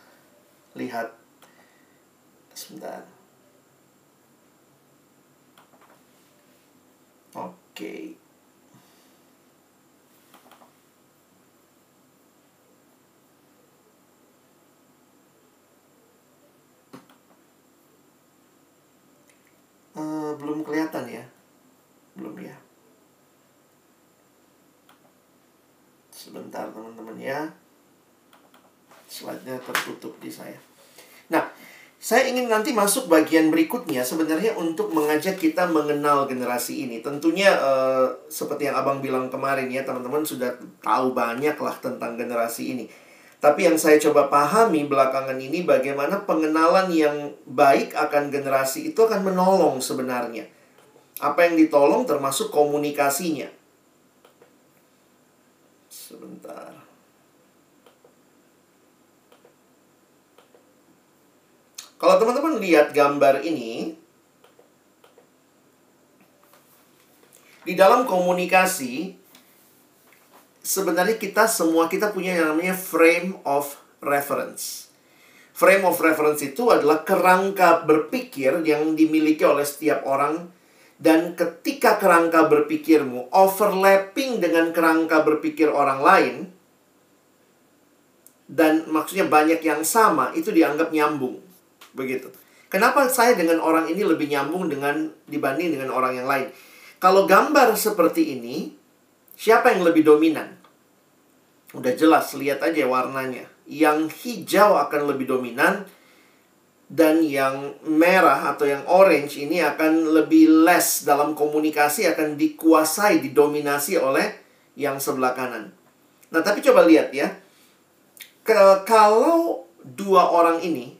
lihat sebentar. Oke. Okay. Uh, belum kelihatan ya? Belum ya? Sebentar teman-teman ya. Slide-nya tertutup di saya. Nah, Saya ingin nanti masuk bagian berikutnya sebenarnya untuk mengajak kita mengenal generasi ini. Tentunya uh, seperti yang Abang bilang kemarin ya, teman-teman sudah tahu banyak lah tentang generasi ini. Tapi yang saya coba pahami belakangan ini bagaimana pengenalan yang baik akan generasi itu akan menolong sebenarnya. Apa yang ditolong termasuk komunikasinya. Sebentar. Kalau teman-teman lihat gambar ini, di dalam komunikasi sebenarnya kita semua kita punya yang namanya frame of reference. Frame of reference itu adalah kerangka berpikir yang dimiliki oleh setiap orang dan ketika kerangka berpikirmu overlapping dengan kerangka berpikir orang lain dan maksudnya banyak yang sama itu dianggap nyambung. Begitu. Kenapa saya dengan orang ini lebih nyambung dengan dibanding dengan orang yang lain? Kalau gambar seperti ini, Siapa yang lebih dominan? Udah jelas, lihat aja warnanya. Yang hijau akan lebih dominan dan yang merah atau yang orange ini akan lebih less dalam komunikasi akan dikuasai, didominasi oleh yang sebelah kanan. Nah, tapi coba lihat ya. Ke, kalau dua orang ini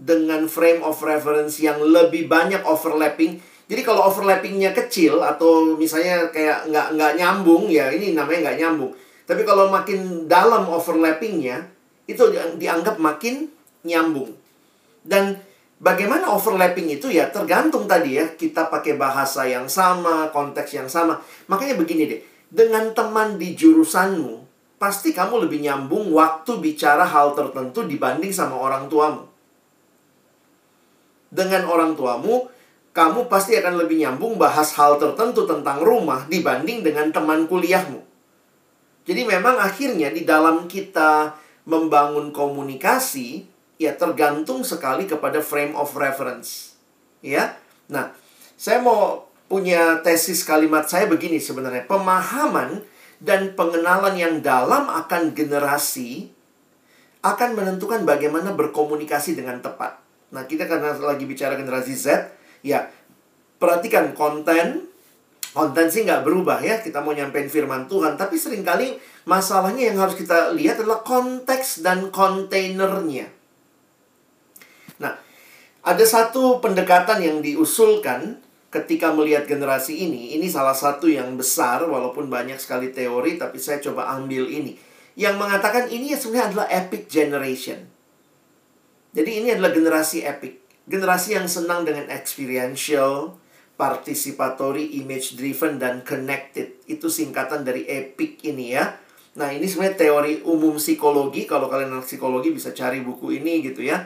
dengan frame of reference yang lebih banyak overlapping, jadi kalau overlappingnya kecil atau misalnya kayak nggak nggak nyambung ya ini namanya nggak nyambung. Tapi kalau makin dalam overlappingnya itu dianggap makin nyambung. Dan bagaimana overlapping itu ya tergantung tadi ya kita pakai bahasa yang sama, konteks yang sama. Makanya begini deh, dengan teman di jurusanmu pasti kamu lebih nyambung waktu bicara hal tertentu dibanding sama orang tuamu. Dengan orang tuamu, kamu pasti akan lebih nyambung bahas hal tertentu tentang rumah dibanding dengan teman kuliahmu. Jadi memang akhirnya di dalam kita membangun komunikasi ya tergantung sekali kepada frame of reference. Ya. Nah, saya mau punya tesis kalimat saya begini sebenarnya. Pemahaman dan pengenalan yang dalam akan generasi akan menentukan bagaimana berkomunikasi dengan tepat. Nah, kita karena lagi bicara generasi Z, Ya, perhatikan konten. Konten sih nggak berubah ya, kita mau nyampein firman Tuhan. Tapi sering kali masalahnya yang harus kita lihat adalah konteks dan kontainernya. Nah, ada satu pendekatan yang diusulkan ketika melihat generasi ini. Ini salah satu yang besar, walaupun banyak sekali teori, tapi saya coba ambil ini. Yang mengatakan ini sebenarnya adalah epic generation. Jadi ini adalah generasi epic. Generasi yang senang dengan experiential, participatory, image driven, dan connected. Itu singkatan dari EPIC ini ya. Nah, ini sebenarnya teori umum psikologi. Kalau kalian anak psikologi bisa cari buku ini gitu ya.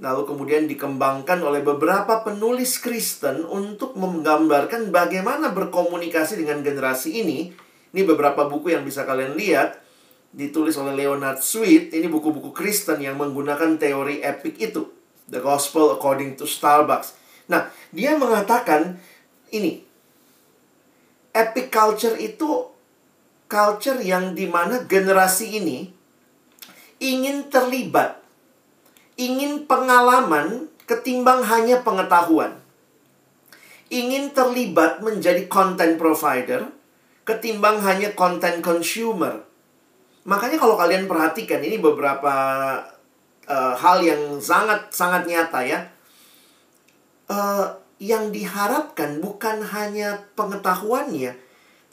Lalu kemudian dikembangkan oleh beberapa penulis Kristen untuk menggambarkan bagaimana berkomunikasi dengan generasi ini. Ini beberapa buku yang bisa kalian lihat. Ditulis oleh Leonard Sweet. Ini buku-buku Kristen yang menggunakan teori epic itu. The Gospel According to Starbucks. Nah, dia mengatakan ini. Epic culture itu culture yang di mana generasi ini ingin terlibat, ingin pengalaman ketimbang hanya pengetahuan. Ingin terlibat menjadi content provider ketimbang hanya content consumer. Makanya kalau kalian perhatikan ini beberapa uh, hal yang sangat sangat nyata ya. Uh, yang diharapkan bukan hanya pengetahuannya,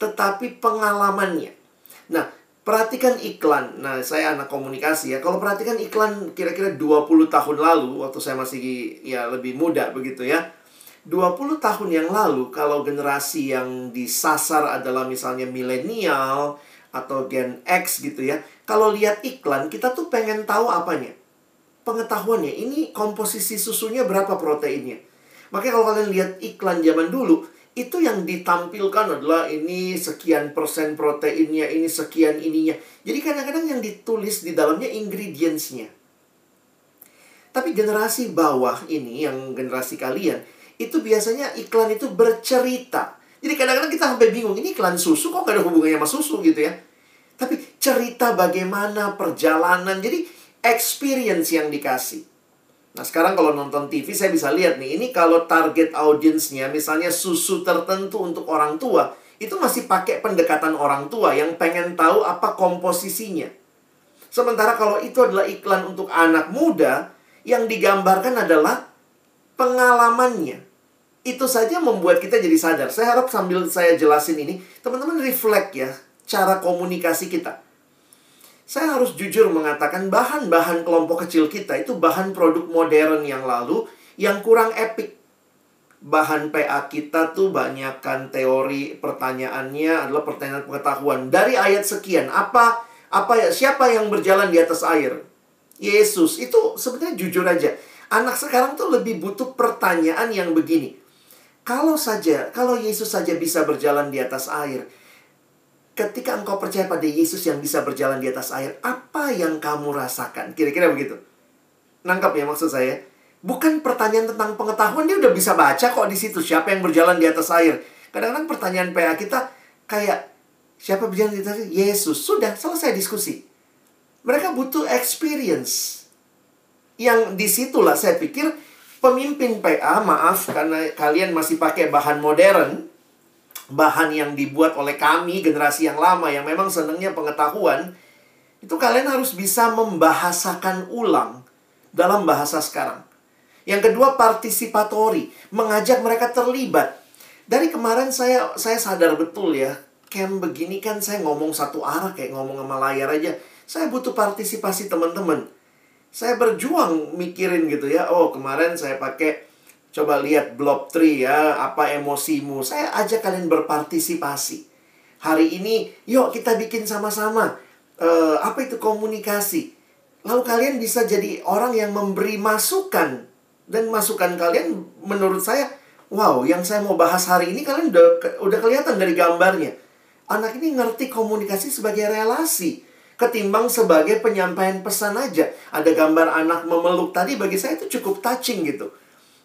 tetapi pengalamannya. Nah, perhatikan iklan. Nah, saya anak komunikasi ya. Kalau perhatikan iklan kira-kira 20 tahun lalu, waktu saya masih ya lebih muda begitu ya. 20 tahun yang lalu, kalau generasi yang disasar adalah misalnya milenial atau Gen X gitu ya. Kalau lihat iklan, kita tuh pengen tahu apanya pengetahuannya. Ini komposisi susunya berapa proteinnya. Makanya kalau kalian lihat iklan zaman dulu, itu yang ditampilkan adalah ini sekian persen proteinnya, ini sekian ininya. Jadi kadang-kadang yang ditulis di dalamnya ingredientsnya. Tapi generasi bawah ini, yang generasi kalian, itu biasanya iklan itu bercerita. Jadi kadang-kadang kita sampai bingung, ini iklan susu kok gak ada hubungannya sama susu gitu ya. Tapi cerita bagaimana perjalanan. Jadi experience yang dikasih. Nah sekarang kalau nonton TV saya bisa lihat nih, ini kalau target audiensnya misalnya susu tertentu untuk orang tua, itu masih pakai pendekatan orang tua yang pengen tahu apa komposisinya. Sementara kalau itu adalah iklan untuk anak muda, yang digambarkan adalah pengalamannya. Itu saja membuat kita jadi sadar. Saya harap sambil saya jelasin ini, teman-teman reflect ya cara komunikasi kita saya harus jujur mengatakan bahan-bahan kelompok kecil kita itu bahan produk modern yang lalu yang kurang epic. Bahan PA kita tuh banyakkan teori pertanyaannya adalah pertanyaan pengetahuan. Dari ayat sekian, apa apa ya siapa yang berjalan di atas air? Yesus. Itu sebenarnya jujur aja. Anak sekarang tuh lebih butuh pertanyaan yang begini. Kalau saja, kalau Yesus saja bisa berjalan di atas air, ketika engkau percaya pada Yesus yang bisa berjalan di atas air, apa yang kamu rasakan? Kira-kira begitu. Nangkap ya maksud saya? Bukan pertanyaan tentang pengetahuan, dia udah bisa baca kok di situ. Siapa yang berjalan di atas air? Kadang-kadang pertanyaan PA kita kayak, siapa berjalan di atas air? Yesus. Sudah, selesai diskusi. Mereka butuh experience. Yang di situlah saya pikir pemimpin PA, maaf karena kalian masih pakai bahan modern, bahan yang dibuat oleh kami generasi yang lama yang memang senangnya pengetahuan itu kalian harus bisa membahasakan ulang dalam bahasa sekarang. Yang kedua partisipatori, mengajak mereka terlibat. Dari kemarin saya saya sadar betul ya, camp begini kan saya ngomong satu arah kayak ngomong sama layar aja. Saya butuh partisipasi teman-teman. Saya berjuang mikirin gitu ya. Oh, kemarin saya pakai Coba lihat blob 3 ya, apa emosimu. Saya ajak kalian berpartisipasi. Hari ini, yuk kita bikin sama-sama. Uh, apa itu komunikasi? Lalu kalian bisa jadi orang yang memberi masukan. Dan masukan kalian menurut saya, wow, yang saya mau bahas hari ini kalian udah, udah kelihatan dari gambarnya. Anak ini ngerti komunikasi sebagai relasi ketimbang sebagai penyampaian pesan aja. Ada gambar anak memeluk tadi bagi saya itu cukup touching gitu.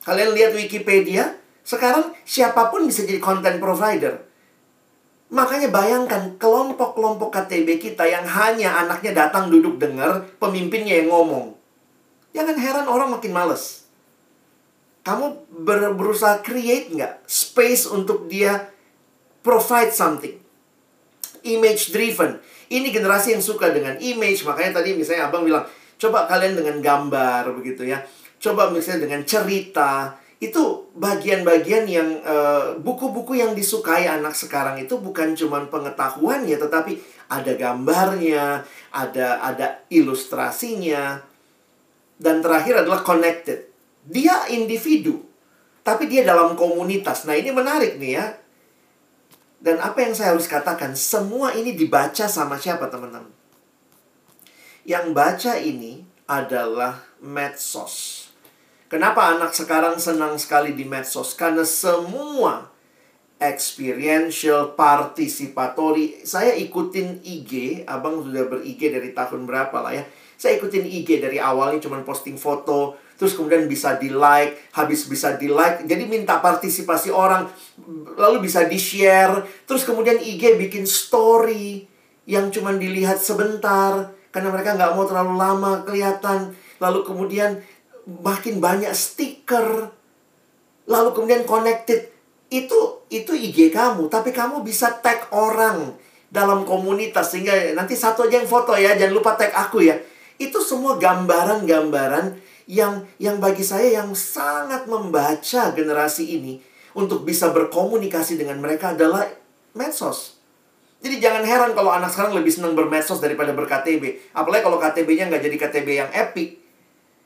Kalian lihat Wikipedia, sekarang siapa pun bisa jadi content provider. Makanya bayangkan kelompok-kelompok KTB kita yang hanya anaknya datang duduk dengar, pemimpinnya yang ngomong. Jangan heran orang makin males. Kamu ber berusaha create nggak space untuk dia provide something. Image driven. Ini generasi yang suka dengan image. Makanya tadi misalnya abang bilang, coba kalian dengan gambar begitu ya coba misalnya dengan cerita itu bagian-bagian yang eh, buku-buku uh, yang disukai anak sekarang itu bukan cuma pengetahuan ya tetapi ada gambarnya ada ada ilustrasinya. Dan terakhir adalah connected. Dia individu tapi dia dalam komunitas. Nah ini menarik nih ya. Dan apa yang saya harus katakan semua ini dibaca sama siapa teman-teman? Yang baca ini adalah medsos Kenapa anak sekarang senang sekali di medsos? Karena semua experiential, participatory. Saya ikutin IG, abang sudah ber-IG dari tahun berapa lah ya. Saya ikutin IG dari awalnya cuma posting foto, terus kemudian bisa di-like, habis bisa di-like, jadi minta partisipasi orang, lalu bisa di-share, terus kemudian IG bikin story yang cuma dilihat sebentar, karena mereka nggak mau terlalu lama kelihatan, lalu kemudian makin banyak stiker lalu kemudian connected itu itu IG kamu tapi kamu bisa tag orang dalam komunitas sehingga nanti satu aja yang foto ya jangan lupa tag aku ya itu semua gambaran-gambaran yang yang bagi saya yang sangat membaca generasi ini untuk bisa berkomunikasi dengan mereka adalah medsos. Jadi jangan heran kalau anak sekarang lebih senang bermedsos daripada berKTB. Apalagi kalau KTB-nya nggak jadi KTB yang epic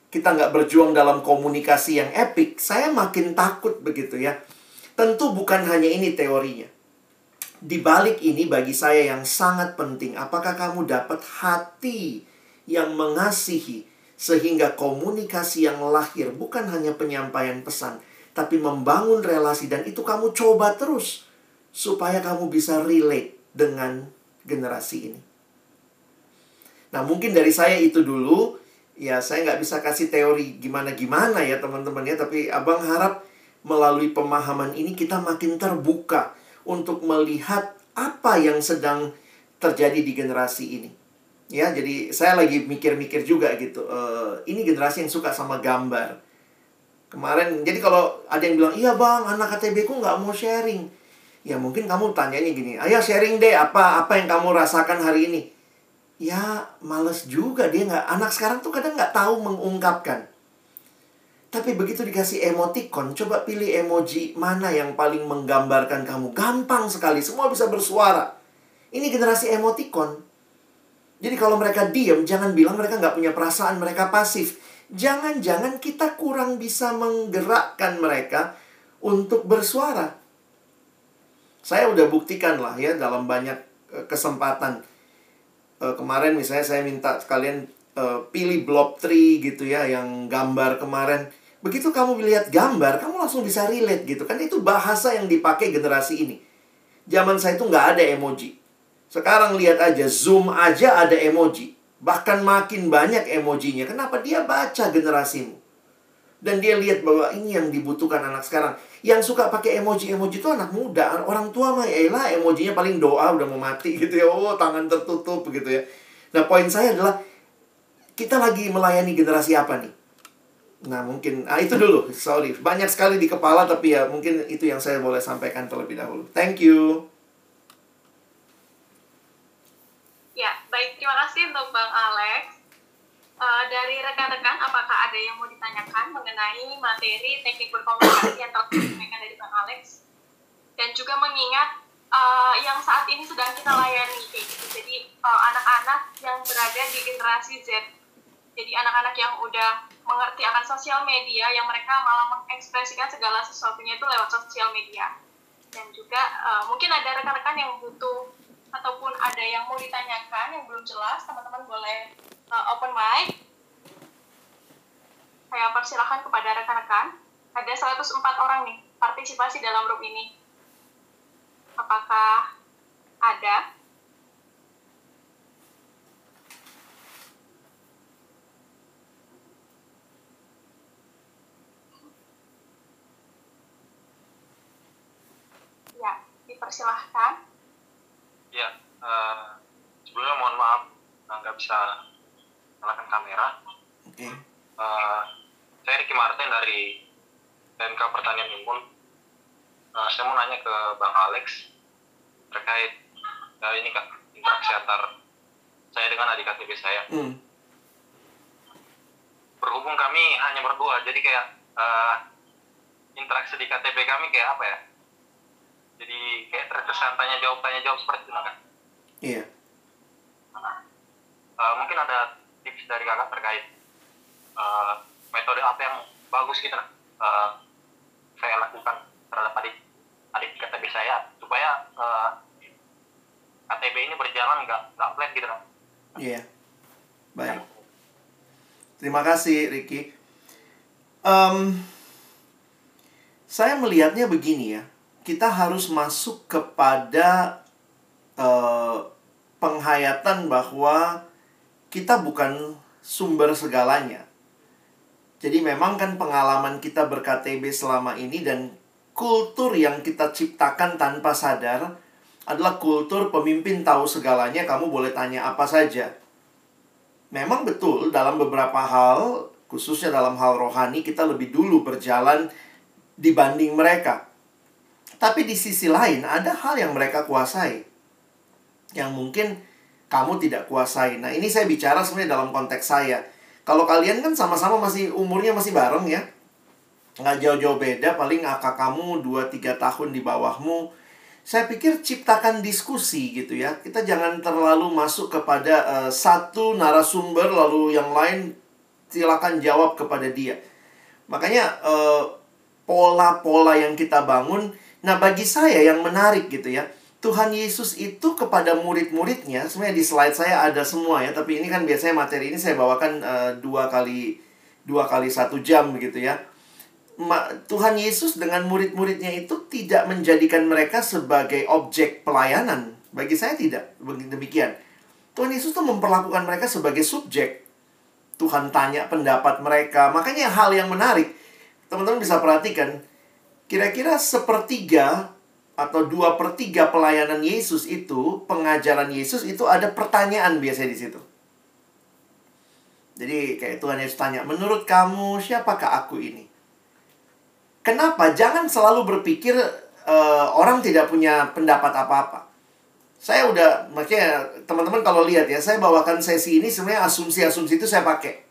kita nggak berjuang dalam komunikasi yang epic, saya makin takut begitu ya. Tentu bukan hanya ini teorinya. Di balik ini bagi saya yang sangat penting, apakah kamu dapat hati yang mengasihi sehingga komunikasi yang lahir bukan hanya penyampaian pesan, tapi membangun relasi dan itu kamu coba terus supaya kamu bisa relate dengan generasi ini. Nah, mungkin dari saya itu dulu ya saya nggak bisa kasih teori gimana-gimana ya teman-teman ya tapi abang harap melalui pemahaman ini kita makin terbuka untuk melihat apa yang sedang terjadi di generasi ini Ya, jadi saya lagi mikir-mikir juga gitu. Uh, ini generasi yang suka sama gambar. Kemarin, jadi kalau ada yang bilang, iya bang, anak KTB ku nggak mau sharing. Ya mungkin kamu tanyanya gini, ayo sharing deh apa apa yang kamu rasakan hari ini. Ya males juga dia nggak, anak sekarang tuh kadang nggak tahu mengungkapkan. Tapi begitu dikasih emoticon, coba pilih emoji mana yang paling menggambarkan kamu. Gampang sekali, semua bisa bersuara. Ini generasi emoticon. Jadi kalau mereka diem, jangan bilang mereka nggak punya perasaan, mereka pasif. Jangan-jangan kita kurang bisa menggerakkan mereka untuk bersuara. Saya udah buktikan lah ya dalam banyak eh, kesempatan. Uh, kemarin misalnya saya minta sekalian uh, pilih blob tree gitu ya yang gambar kemarin Begitu kamu melihat gambar, kamu langsung bisa relate gitu kan. Itu bahasa yang dipakai generasi ini. Zaman saya itu nggak ada emoji. Sekarang lihat aja, Zoom aja ada emoji. Bahkan makin banyak emojinya. Kenapa? Dia baca generasimu. Dan dia lihat bahwa ini yang dibutuhkan anak sekarang. Yang suka pakai emoji-emoji itu anak muda. Orang tua mah ya emojinya paling doa udah mau mati gitu ya. Oh, tangan tertutup gitu ya. Nah, poin saya adalah kita lagi melayani generasi apa nih? Nah, mungkin ah itu dulu. Sorry, banyak sekali di kepala tapi ya mungkin itu yang saya boleh sampaikan terlebih dahulu. Thank you. Ya, baik. Terima kasih untuk Bang Alex. Uh, dari rekan-rekan, apakah ada yang mau ditanyakan mengenai materi teknik berkomunikasi yang telah disampaikan dari Bang Alex? Dan juga mengingat uh, yang saat ini sedang kita layani, gitu. Jadi uh, anak-anak uh, yang berada di generasi Z, jadi anak-anak yang udah mengerti akan sosial media yang mereka malah mengekspresikan segala sesuatunya itu lewat sosial media dan juga uh, mungkin ada rekan-rekan yang butuh ataupun ada yang mau ditanyakan yang belum jelas teman-teman boleh uh, open mic. Saya persilahkan kepada rekan-rekan ada 104 orang nih partisipasi dalam grup ini. Apakah ada? Dipersilahkan. Ya, uh, sebelumnya mohon maaf nggak bisa nyalakan kamera. Oke. Okay. Uh, eh, saya Ricky Martin dari TNK Pertanian Imun. Uh, saya mau nanya ke Bang Alex terkait uh, ini kak interaksi antar saya dengan adik KTB saya. Mm. Berhubung kami hanya berdua, jadi kayak uh, interaksi di KTB kami kayak apa ya? jadi kayak terkesan tanya jawab tanya jawab seperti itu kan iya nah, uh, mungkin ada tips dari kakak terkait uh, metode apa yang bagus gitu nah uh, saya lakukan terhadap adik adik KTB saya supaya uh, KTB ini berjalan nggak nggak flat gitu nah iya. Baik. Terima kasih Ricky. Um, saya melihatnya begini ya. Kita harus masuk kepada uh, penghayatan bahwa kita bukan sumber segalanya. Jadi memang kan pengalaman kita berKTB selama ini dan kultur yang kita ciptakan tanpa sadar adalah kultur pemimpin tahu segalanya, kamu boleh tanya apa saja. Memang betul dalam beberapa hal, khususnya dalam hal rohani, kita lebih dulu berjalan dibanding mereka. Tapi di sisi lain ada hal yang mereka kuasai yang mungkin kamu tidak kuasai. Nah, ini saya bicara sebenarnya dalam konteks saya. Kalau kalian kan sama-sama masih umurnya masih bareng ya. Nggak jauh-jauh beda, paling kakak kamu 2-3 tahun di bawahmu. Saya pikir ciptakan diskusi gitu ya. Kita jangan terlalu masuk kepada uh, satu narasumber lalu yang lain silakan jawab kepada dia. Makanya uh, pola-pola yang kita bangun Nah, bagi saya yang menarik gitu ya, Tuhan Yesus itu kepada murid-muridnya, sebenarnya di slide saya ada semua ya, tapi ini kan biasanya materi ini saya bawakan uh, dua kali dua kali satu jam begitu ya. Ma, Tuhan Yesus dengan murid-muridnya itu tidak menjadikan mereka sebagai objek pelayanan. Bagi saya tidak demikian. Tuhan Yesus tuh memperlakukan mereka sebagai subjek. Tuhan tanya pendapat mereka. Makanya hal yang menarik, teman-teman bisa perhatikan Kira-kira sepertiga atau dua per tiga pelayanan Yesus itu, pengajaran Yesus itu ada pertanyaan biasanya di situ. Jadi kayak Tuhan Yesus tanya, menurut kamu siapakah aku ini? Kenapa? Jangan selalu berpikir uh, orang tidak punya pendapat apa-apa. Saya udah, makanya teman-teman kalau lihat ya, saya bawakan sesi ini sebenarnya asumsi-asumsi itu saya pakai.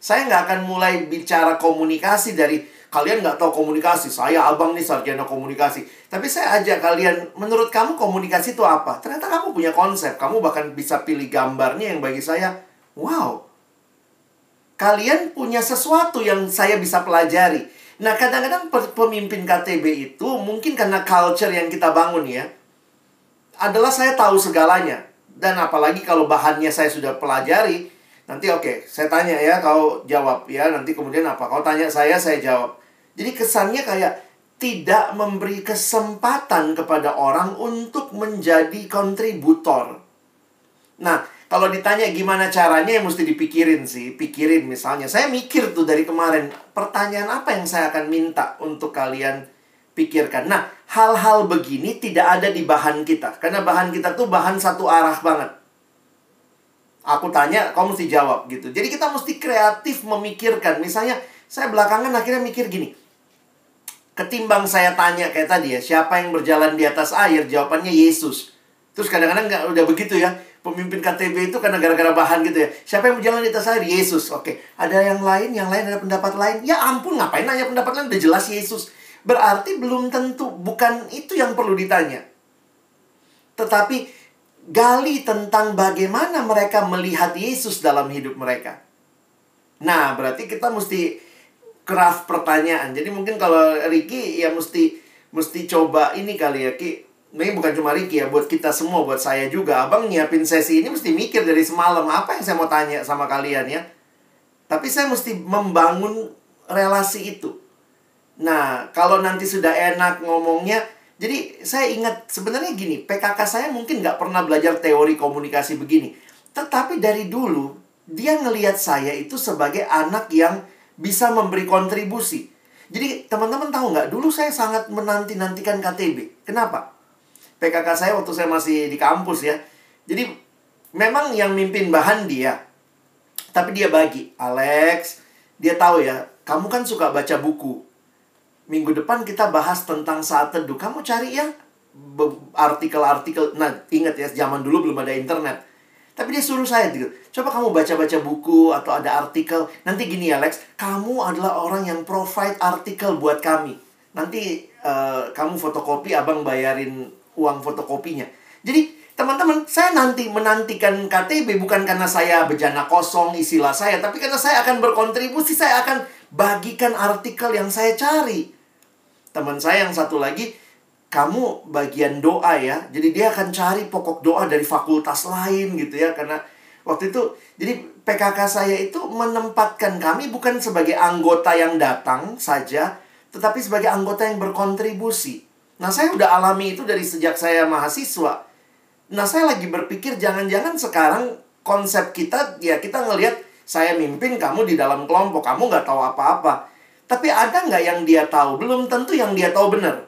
Saya nggak akan mulai bicara komunikasi dari kalian nggak tahu komunikasi. Saya abang nih sarjana komunikasi. Tapi saya ajak kalian, menurut kamu komunikasi itu apa? Ternyata kamu punya konsep. Kamu bahkan bisa pilih gambarnya yang bagi saya, wow, kalian punya sesuatu yang saya bisa pelajari. Nah, kadang-kadang pemimpin KTB itu mungkin karena culture yang kita bangun ya, adalah saya tahu segalanya. Dan apalagi kalau bahannya saya sudah pelajari, nanti oke, okay, saya tanya ya, kau jawab ya, nanti kemudian apa? Kau tanya saya, saya jawab. Jadi kesannya kayak tidak memberi kesempatan kepada orang untuk menjadi kontributor. Nah, kalau ditanya gimana caranya ya mesti dipikirin sih. Pikirin misalnya. Saya mikir tuh dari kemarin. Pertanyaan apa yang saya akan minta untuk kalian pikirkan. Nah, hal-hal begini tidak ada di bahan kita. Karena bahan kita tuh bahan satu arah banget. Aku tanya, kamu mesti jawab gitu. Jadi kita mesti kreatif memikirkan. Misalnya, saya belakangan akhirnya mikir gini. Ketimbang saya tanya kayak tadi ya, siapa yang berjalan di atas air? Jawabannya Yesus. Terus kadang-kadang nggak udah begitu ya pemimpin KTB itu karena gara-gara bahan gitu ya. Siapa yang berjalan di atas air? Yesus. Oke. Ada yang lain, yang lain ada pendapat lain. Ya ampun, ngapain nanya pendapat lain? Udah jelas Yesus. Berarti belum tentu. Bukan itu yang perlu ditanya. Tetapi gali tentang bagaimana mereka melihat Yesus dalam hidup mereka. Nah, berarti kita mesti craft pertanyaan. Jadi mungkin kalau Ricky ya mesti mesti coba ini kali ya Ki ini bukan cuma Ricky ya, buat kita semua, buat saya juga. Abang nyiapin sesi ini mesti mikir dari semalam, apa yang saya mau tanya sama kalian ya. Tapi saya mesti membangun relasi itu. Nah, kalau nanti sudah enak ngomongnya, jadi saya ingat sebenarnya gini, PKK saya mungkin nggak pernah belajar teori komunikasi begini. Tetapi dari dulu, dia ngelihat saya itu sebagai anak yang bisa memberi kontribusi. Jadi teman-teman tahu nggak, dulu saya sangat menanti-nantikan KTB. Kenapa? PKK saya waktu saya masih di kampus ya. Jadi memang yang mimpin bahan dia. Tapi dia bagi, Alex, dia tahu ya, kamu kan suka baca buku. Minggu depan kita bahas tentang saat teduh. Kamu cari ya artikel-artikel. Nah, ingat ya, zaman dulu belum ada internet. Tapi dia suruh saya gitu. Coba kamu baca-baca buku atau ada artikel. Nanti gini Alex, kamu adalah orang yang provide artikel buat kami. Nanti uh, kamu fotokopi, abang bayarin uang fotokopinya. Jadi, teman-teman, saya nanti menantikan KTB bukan karena saya bejana kosong istilah saya, tapi karena saya akan berkontribusi, saya akan bagikan artikel yang saya cari. Teman saya yang satu lagi, kamu bagian doa ya. Jadi dia akan cari pokok doa dari fakultas lain gitu ya karena waktu itu jadi PKK saya itu menempatkan kami bukan sebagai anggota yang datang saja, tetapi sebagai anggota yang berkontribusi. Nah, saya udah alami itu dari sejak saya mahasiswa. Nah, saya lagi berpikir jangan-jangan sekarang konsep kita, ya kita ngelihat saya mimpin kamu di dalam kelompok, kamu nggak tahu apa-apa. Tapi ada nggak yang dia tahu? Belum tentu yang dia tahu benar.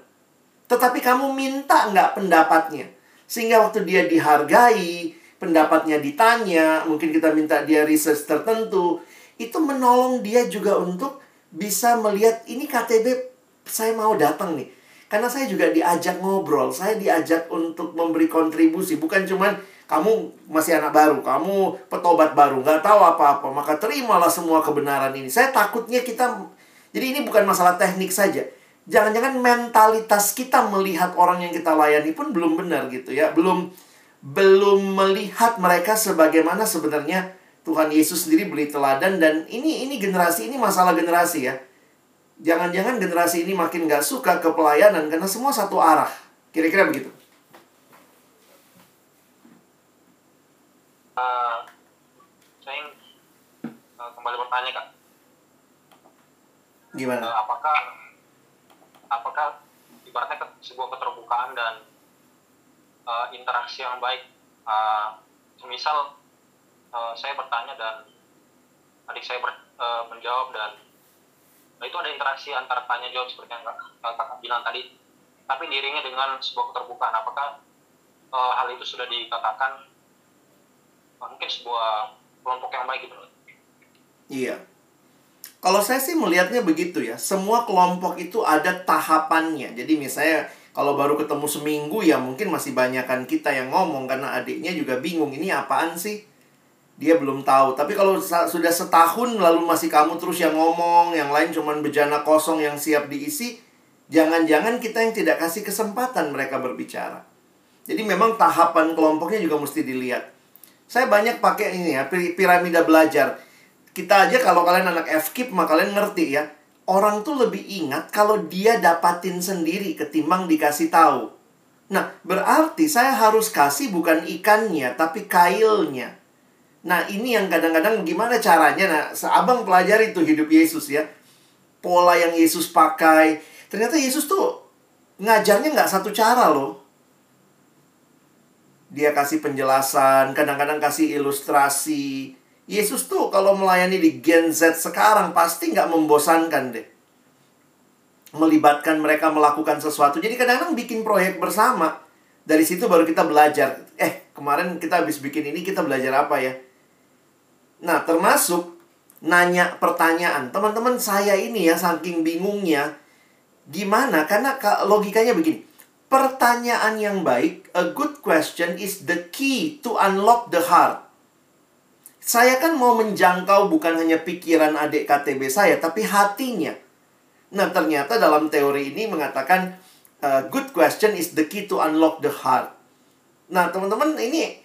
Tetapi kamu minta nggak pendapatnya. Sehingga waktu dia dihargai, pendapatnya ditanya, mungkin kita minta dia research tertentu, itu menolong dia juga untuk bisa melihat ini KTB saya mau datang nih. Karena saya juga diajak ngobrol, saya diajak untuk memberi kontribusi. Bukan cuman kamu masih anak baru, kamu petobat baru, nggak tahu apa-apa, maka terimalah semua kebenaran ini. Saya takutnya kita, jadi ini bukan masalah teknik saja. Jangan-jangan mentalitas kita melihat orang yang kita layani pun belum benar gitu ya, belum belum melihat mereka sebagaimana sebenarnya Tuhan Yesus sendiri beri teladan dan ini ini generasi ini masalah generasi ya jangan-jangan generasi ini makin gak suka ke pelayanan karena semua satu arah. Kira-kira begitu. Uh, saya uh, kembali bertanya kak. Gimana? Uh, apakah apakah ibaratnya sebuah keterbukaan dan uh, interaksi yang baik, uh, misal uh, saya bertanya dan adik saya ber, uh, menjawab dan Nah, itu ada interaksi antara tanya jawab seperti yang kakak bilang tadi, tapi diiringi dengan sebuah keterbukaan. Apakah uh, hal itu sudah dikatakan mungkin sebuah kelompok yang baik gitu? Iya. Kalau saya sih melihatnya begitu ya. Semua kelompok itu ada tahapannya. Jadi misalnya kalau baru ketemu seminggu ya mungkin masih banyakkan kita yang ngomong karena adiknya juga bingung ini apaan sih? Dia belum tahu. Tapi kalau sudah setahun lalu masih kamu terus yang ngomong, yang lain cuman bejana kosong yang siap diisi, jangan-jangan kita yang tidak kasih kesempatan mereka berbicara. Jadi memang tahapan kelompoknya juga mesti dilihat. Saya banyak pakai ini ya, piramida belajar kita aja kalau kalian anak FKIP maka kalian ngerti ya. Orang tuh lebih ingat kalau dia dapatin sendiri ketimbang dikasih tahu. Nah, berarti saya harus kasih bukan ikannya, tapi kailnya. Nah, ini yang kadang-kadang gimana caranya? Nah, seabang pelajari itu hidup Yesus ya. Pola yang Yesus pakai. Ternyata Yesus tuh ngajarnya nggak satu cara loh. Dia kasih penjelasan, kadang-kadang kasih ilustrasi, Yesus tuh kalau melayani di Gen Z sekarang pasti nggak membosankan deh. Melibatkan mereka melakukan sesuatu. Jadi kadang-kadang bikin proyek bersama. Dari situ baru kita belajar. Eh, kemarin kita habis bikin ini, kita belajar apa ya? Nah, termasuk nanya pertanyaan. Teman-teman saya ini ya, saking bingungnya. Gimana? Karena logikanya begini. Pertanyaan yang baik, a good question is the key to unlock the heart. Saya kan mau menjangkau bukan hanya pikiran adik KTB saya, tapi hatinya. Nah, ternyata dalam teori ini mengatakan uh, good question is the key to unlock the heart. Nah, teman-teman ini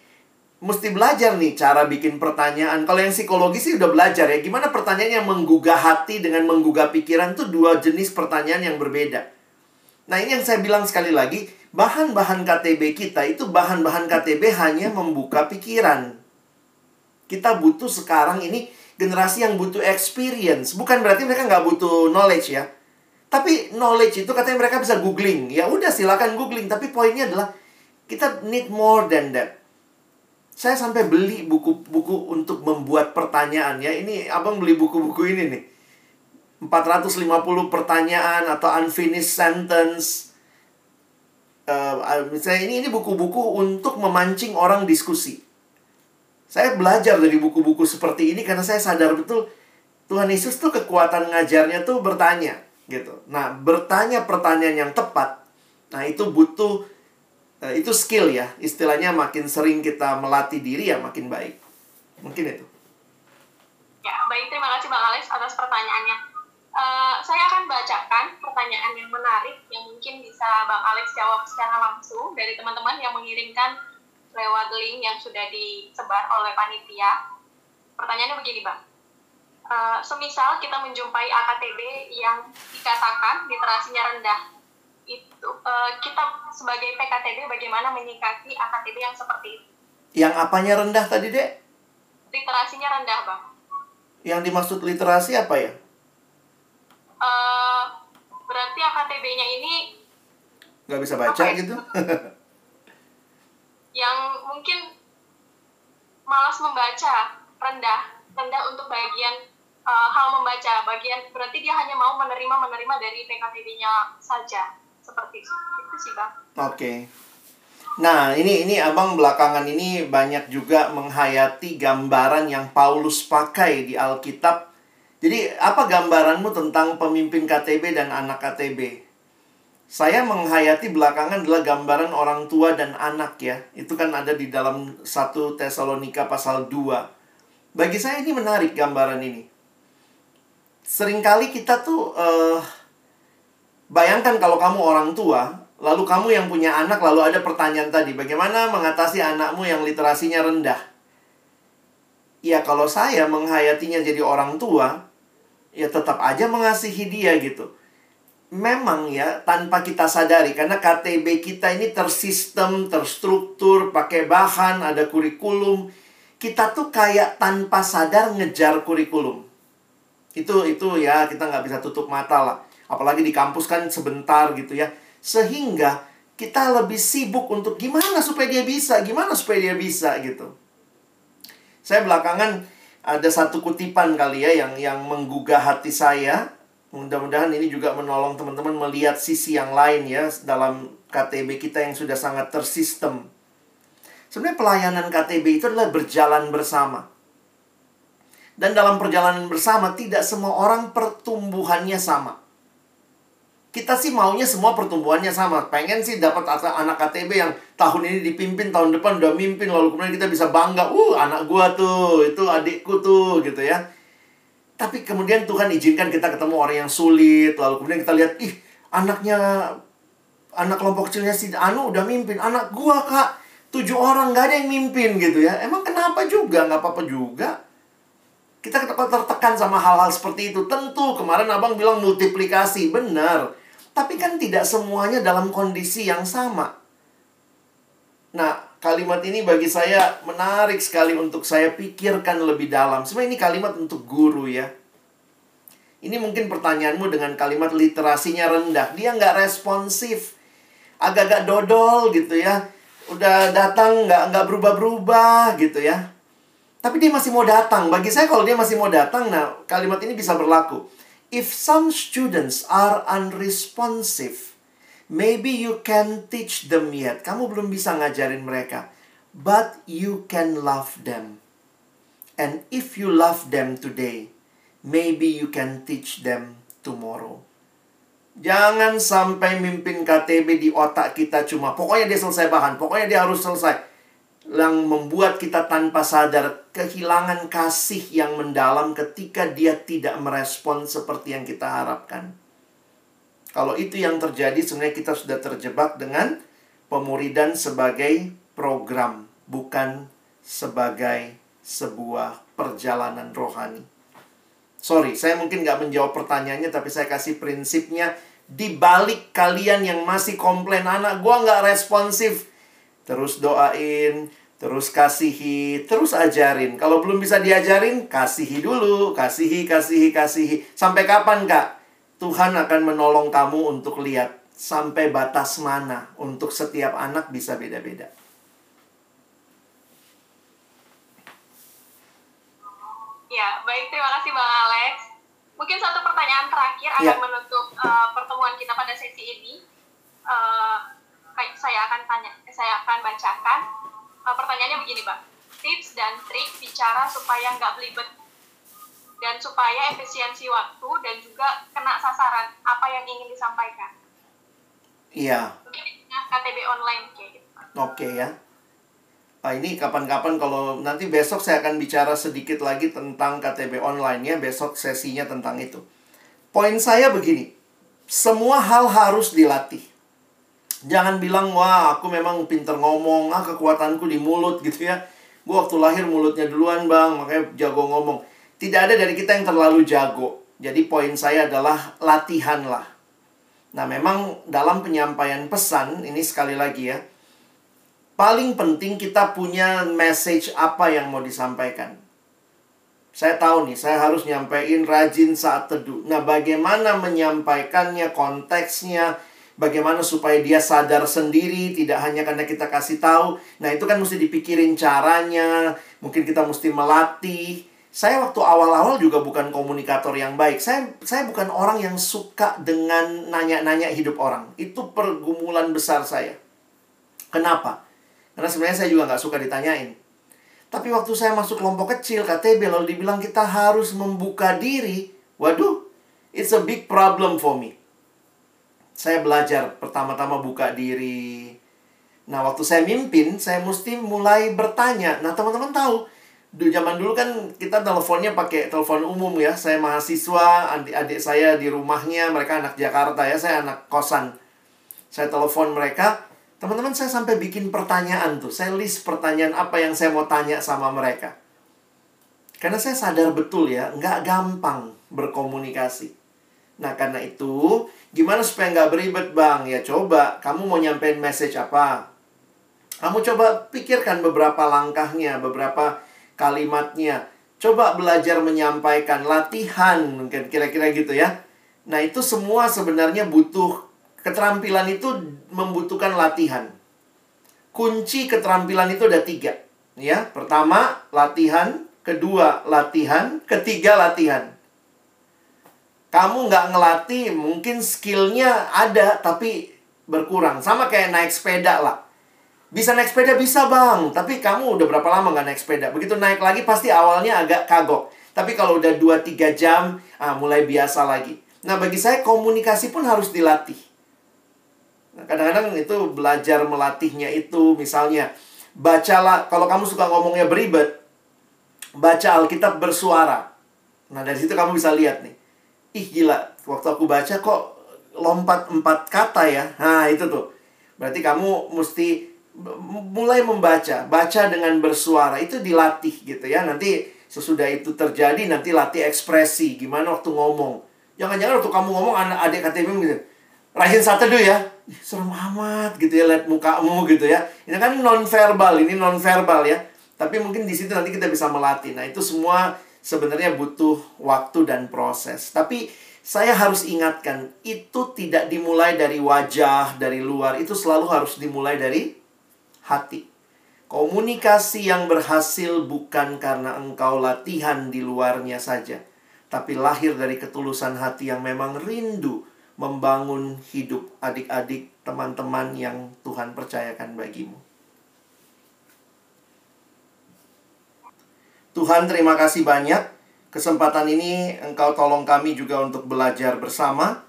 mesti belajar nih cara bikin pertanyaan. Kalau yang psikologi sih udah belajar ya. Gimana pertanyaan yang menggugah hati dengan menggugah pikiran itu dua jenis pertanyaan yang berbeda. Nah, ini yang saya bilang sekali lagi, bahan-bahan KTB kita itu bahan-bahan KTB hanya membuka pikiran. Kita butuh sekarang ini generasi yang butuh experience. Bukan berarti mereka nggak butuh knowledge ya. Tapi knowledge itu katanya mereka bisa googling. Ya udah silakan googling. Tapi poinnya adalah kita need more than that. Saya sampai beli buku-buku untuk membuat pertanyaan ya. Ini abang beli buku-buku ini nih. 450 pertanyaan atau unfinished sentence. Uh, misalnya ini ini buku-buku untuk memancing orang diskusi. Saya belajar dari buku-buku seperti ini karena saya sadar betul Tuhan Yesus tuh kekuatan ngajarnya tuh bertanya gitu. Nah, bertanya pertanyaan yang tepat. Nah, itu butuh uh, itu skill ya. Istilahnya makin sering kita melatih diri ya makin baik. Mungkin itu. Ya, baik. Terima kasih Bang Alex atas pertanyaannya. Uh, saya akan bacakan pertanyaan yang menarik yang mungkin bisa Bang Alex jawab secara langsung dari teman-teman yang mengirimkan lewat link yang sudah disebar oleh panitia. Pertanyaannya begini, Bang. Uh, semisal kita menjumpai AKTB yang dikatakan literasinya rendah, itu uh, kita sebagai PKTB bagaimana menyikapi AKTB yang seperti itu? Yang apanya rendah tadi, Dek? Literasinya rendah, Bang. Yang dimaksud literasi apa ya? Uh, berarti AKTB-nya ini nggak bisa baca ya? gitu? <laughs> yang mungkin malas membaca rendah rendah untuk bagian uh, hal membaca bagian berarti dia hanya mau menerima menerima dari PKTB-nya saja seperti itu itu sih bang oke okay. Nah, ini ini Abang belakangan ini banyak juga menghayati gambaran yang Paulus pakai di Alkitab. Jadi, apa gambaranmu tentang pemimpin KTB dan anak KTB? Saya menghayati belakangan adalah gambaran orang tua dan anak ya. Itu kan ada di dalam 1 Tesalonika pasal 2. Bagi saya ini menarik gambaran ini. Seringkali kita tuh uh, bayangkan kalau kamu orang tua, lalu kamu yang punya anak lalu ada pertanyaan tadi, bagaimana mengatasi anakmu yang literasinya rendah? Ya kalau saya menghayatinya jadi orang tua, ya tetap aja mengasihi dia gitu memang ya tanpa kita sadari karena KTB kita ini tersistem, terstruktur, pakai bahan, ada kurikulum. Kita tuh kayak tanpa sadar ngejar kurikulum. Itu itu ya kita nggak bisa tutup mata lah. Apalagi di kampus kan sebentar gitu ya. Sehingga kita lebih sibuk untuk gimana supaya dia bisa, gimana supaya dia bisa gitu. Saya belakangan ada satu kutipan kali ya yang yang menggugah hati saya Mudah-mudahan ini juga menolong teman-teman melihat sisi yang lain ya dalam KTB kita yang sudah sangat tersistem. Sebenarnya pelayanan KTB itu adalah berjalan bersama. Dan dalam perjalanan bersama, tidak semua orang pertumbuhannya sama. Kita sih maunya semua pertumbuhannya sama. Pengen sih dapat anak KTB yang tahun ini dipimpin, tahun depan udah mimpin, lalu kemudian kita bisa bangga, uh anak gua tuh, itu adikku tuh, gitu ya. Tapi kemudian Tuhan izinkan kita ketemu orang yang sulit, lalu kemudian kita lihat, ih anaknya, anak kelompok kecilnya si Anu udah mimpin, anak gua kak, tujuh orang gak ada yang mimpin gitu ya. Emang kenapa juga? Gak apa-apa juga. Kita tertekan sama hal-hal seperti itu. Tentu kemarin abang bilang multiplikasi, benar. Tapi kan tidak semuanya dalam kondisi yang sama. Nah, kalimat ini bagi saya menarik sekali untuk saya pikirkan lebih dalam. Sebenarnya ini kalimat untuk guru ya. Ini mungkin pertanyaanmu dengan kalimat literasinya rendah. Dia nggak responsif. Agak-agak dodol gitu ya. Udah datang nggak nggak berubah-berubah gitu ya. Tapi dia masih mau datang. Bagi saya kalau dia masih mau datang, nah kalimat ini bisa berlaku. If some students are unresponsive, maybe you can teach them yet. Kamu belum bisa ngajarin mereka. But you can love them. And if you love them today, maybe you can teach them tomorrow. Jangan sampai mimpin KTB di otak kita cuma pokoknya dia selesai bahan, pokoknya dia harus selesai yang membuat kita tanpa sadar kehilangan kasih yang mendalam ketika dia tidak merespon seperti yang kita harapkan. Kalau itu yang terjadi, sebenarnya kita sudah terjebak dengan pemuridan sebagai program, bukan sebagai sebuah perjalanan rohani. Sorry, saya mungkin nggak menjawab pertanyaannya, tapi saya kasih prinsipnya di balik kalian yang masih komplain anak, gue nggak responsif Terus doain, terus kasihi, terus ajarin. Kalau belum bisa diajarin, kasihi dulu, kasihi, kasihi, kasihi. Sampai kapan, Kak? Tuhan akan menolong kamu untuk lihat sampai batas mana untuk setiap anak bisa beda-beda. Ya, baik. Terima kasih Bang Alex. Mungkin satu pertanyaan terakhir akan ya. menutup uh, pertemuan kita pada sesi ini. Uh, saya akan tanya, saya akan bacakan. Uh, pertanyaannya begini, Pak. Tips dan trik bicara supaya nggak belibet dan supaya efisiensi waktu dan juga kena sasaran apa yang ingin disampaikan. Iya. Mungkin KTB online kayak gitu. Oke okay, ya. Nah, ini kapan-kapan kalau nanti besok saya akan bicara sedikit lagi tentang KTB online ya. Besok sesinya tentang itu. Poin saya begini. Semua hal harus dilatih. Jangan bilang, wah aku memang pinter ngomong, ah kekuatanku di mulut gitu ya. Gue waktu lahir mulutnya duluan bang, makanya jago ngomong. Tidak ada dari kita yang terlalu jago. Jadi poin saya adalah latihan lah. Nah memang dalam penyampaian pesan, ini sekali lagi ya. Paling penting kita punya message apa yang mau disampaikan. Saya tahu nih, saya harus nyampein rajin saat teduh. Nah, bagaimana menyampaikannya, konteksnya, Bagaimana supaya dia sadar sendiri, tidak hanya karena kita kasih tahu. Nah, itu kan mesti dipikirin caranya. Mungkin kita mesti melatih. Saya waktu awal-awal juga bukan komunikator yang baik. Saya saya bukan orang yang suka dengan nanya-nanya hidup orang. Itu pergumulan besar saya. Kenapa? Karena sebenarnya saya juga nggak suka ditanyain. Tapi waktu saya masuk kelompok kecil, KTB, lalu dibilang kita harus membuka diri. Waduh, it's a big problem for me saya belajar pertama-tama buka diri. Nah, waktu saya mimpin, saya mesti mulai bertanya. Nah, teman-teman tahu, di zaman dulu kan kita teleponnya pakai telepon umum ya. Saya mahasiswa, adik-adik saya di rumahnya, mereka anak Jakarta ya, saya anak kosan. Saya telepon mereka, teman-teman saya sampai bikin pertanyaan tuh. Saya list pertanyaan apa yang saya mau tanya sama mereka. Karena saya sadar betul ya, nggak gampang berkomunikasi. Nah, karena itu, gimana supaya nggak beribet, Bang? Ya coba, kamu mau nyampein message apa? Kamu coba pikirkan beberapa langkahnya, beberapa kalimatnya. Coba belajar menyampaikan latihan, mungkin kira-kira gitu ya. Nah, itu semua sebenarnya butuh keterampilan itu membutuhkan latihan. Kunci keterampilan itu ada tiga. Ya, pertama latihan, kedua latihan, ketiga latihan kamu nggak ngelatih, mungkin skillnya ada tapi berkurang. Sama kayak naik sepeda lah. Bisa naik sepeda bisa bang, tapi kamu udah berapa lama nggak naik sepeda? Begitu naik lagi pasti awalnya agak kagok. Tapi kalau udah 2-3 jam, ah, mulai biasa lagi. Nah, bagi saya komunikasi pun harus dilatih. Nah, kadang-kadang itu belajar melatihnya itu misalnya bacalah kalau kamu suka ngomongnya beribet, baca Alkitab bersuara. Nah, dari situ kamu bisa lihat nih. Ih, gila. Waktu aku baca kok lompat empat kata ya. Nah, itu tuh. Berarti kamu mesti mulai membaca, baca dengan bersuara itu dilatih gitu ya. Nanti sesudah itu terjadi nanti latih ekspresi gimana waktu ngomong. Jangan-jangan waktu kamu ngomong anak adik KTP gitu. Rahin satu ya. Serem amat gitu ya lihat mukamu gitu ya. Ini kan non verbal, ini non verbal ya. Tapi mungkin di situ nanti kita bisa melatih. Nah, itu semua sebenarnya butuh waktu dan proses. Tapi saya harus ingatkan, itu tidak dimulai dari wajah, dari luar. Itu selalu harus dimulai dari hati. Komunikasi yang berhasil bukan karena engkau latihan di luarnya saja, tapi lahir dari ketulusan hati yang memang rindu membangun hidup adik-adik, teman-teman yang Tuhan percayakan bagimu. Tuhan, terima kasih banyak. Kesempatan ini Engkau tolong kami juga untuk belajar bersama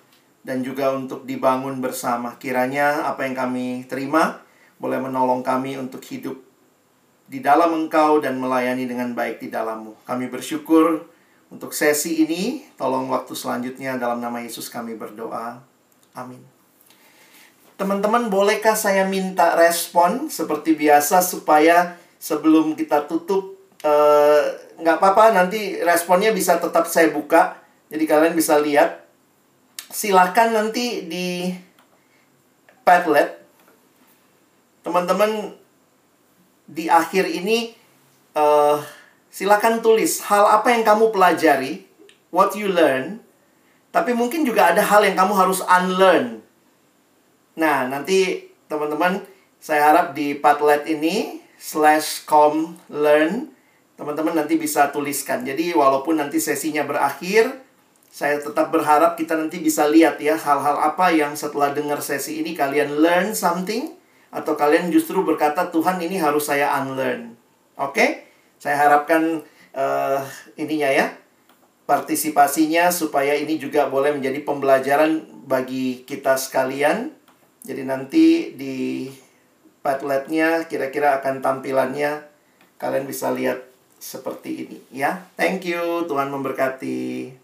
dan juga untuk dibangun bersama. Kiranya apa yang kami terima boleh menolong kami untuk hidup di dalam Engkau dan melayani dengan baik di dalammu. Kami bersyukur untuk sesi ini. Tolong waktu selanjutnya dalam nama Yesus kami berdoa. Amin. Teman-teman, bolehkah saya minta respon seperti biasa supaya sebelum kita tutup eh, nggak uh, apa-apa nanti responnya bisa tetap saya buka. Jadi kalian bisa lihat. Silahkan nanti di Padlet teman-teman di akhir ini uh, silakan tulis hal apa yang kamu pelajari, what you learn, tapi mungkin juga ada hal yang kamu harus unlearn. Nah, nanti teman-teman saya harap di Padlet ini slash com learn teman-teman nanti bisa tuliskan. Jadi walaupun nanti sesinya berakhir, saya tetap berharap kita nanti bisa lihat ya hal-hal apa yang setelah dengar sesi ini kalian learn something atau kalian justru berkata Tuhan ini harus saya unlearn. Oke? Okay? Saya harapkan uh, ininya ya partisipasinya supaya ini juga boleh menjadi pembelajaran bagi kita sekalian. Jadi nanti di Padletnya kira-kira akan tampilannya kalian bisa lihat seperti ini ya. Thank you, Tuhan memberkati.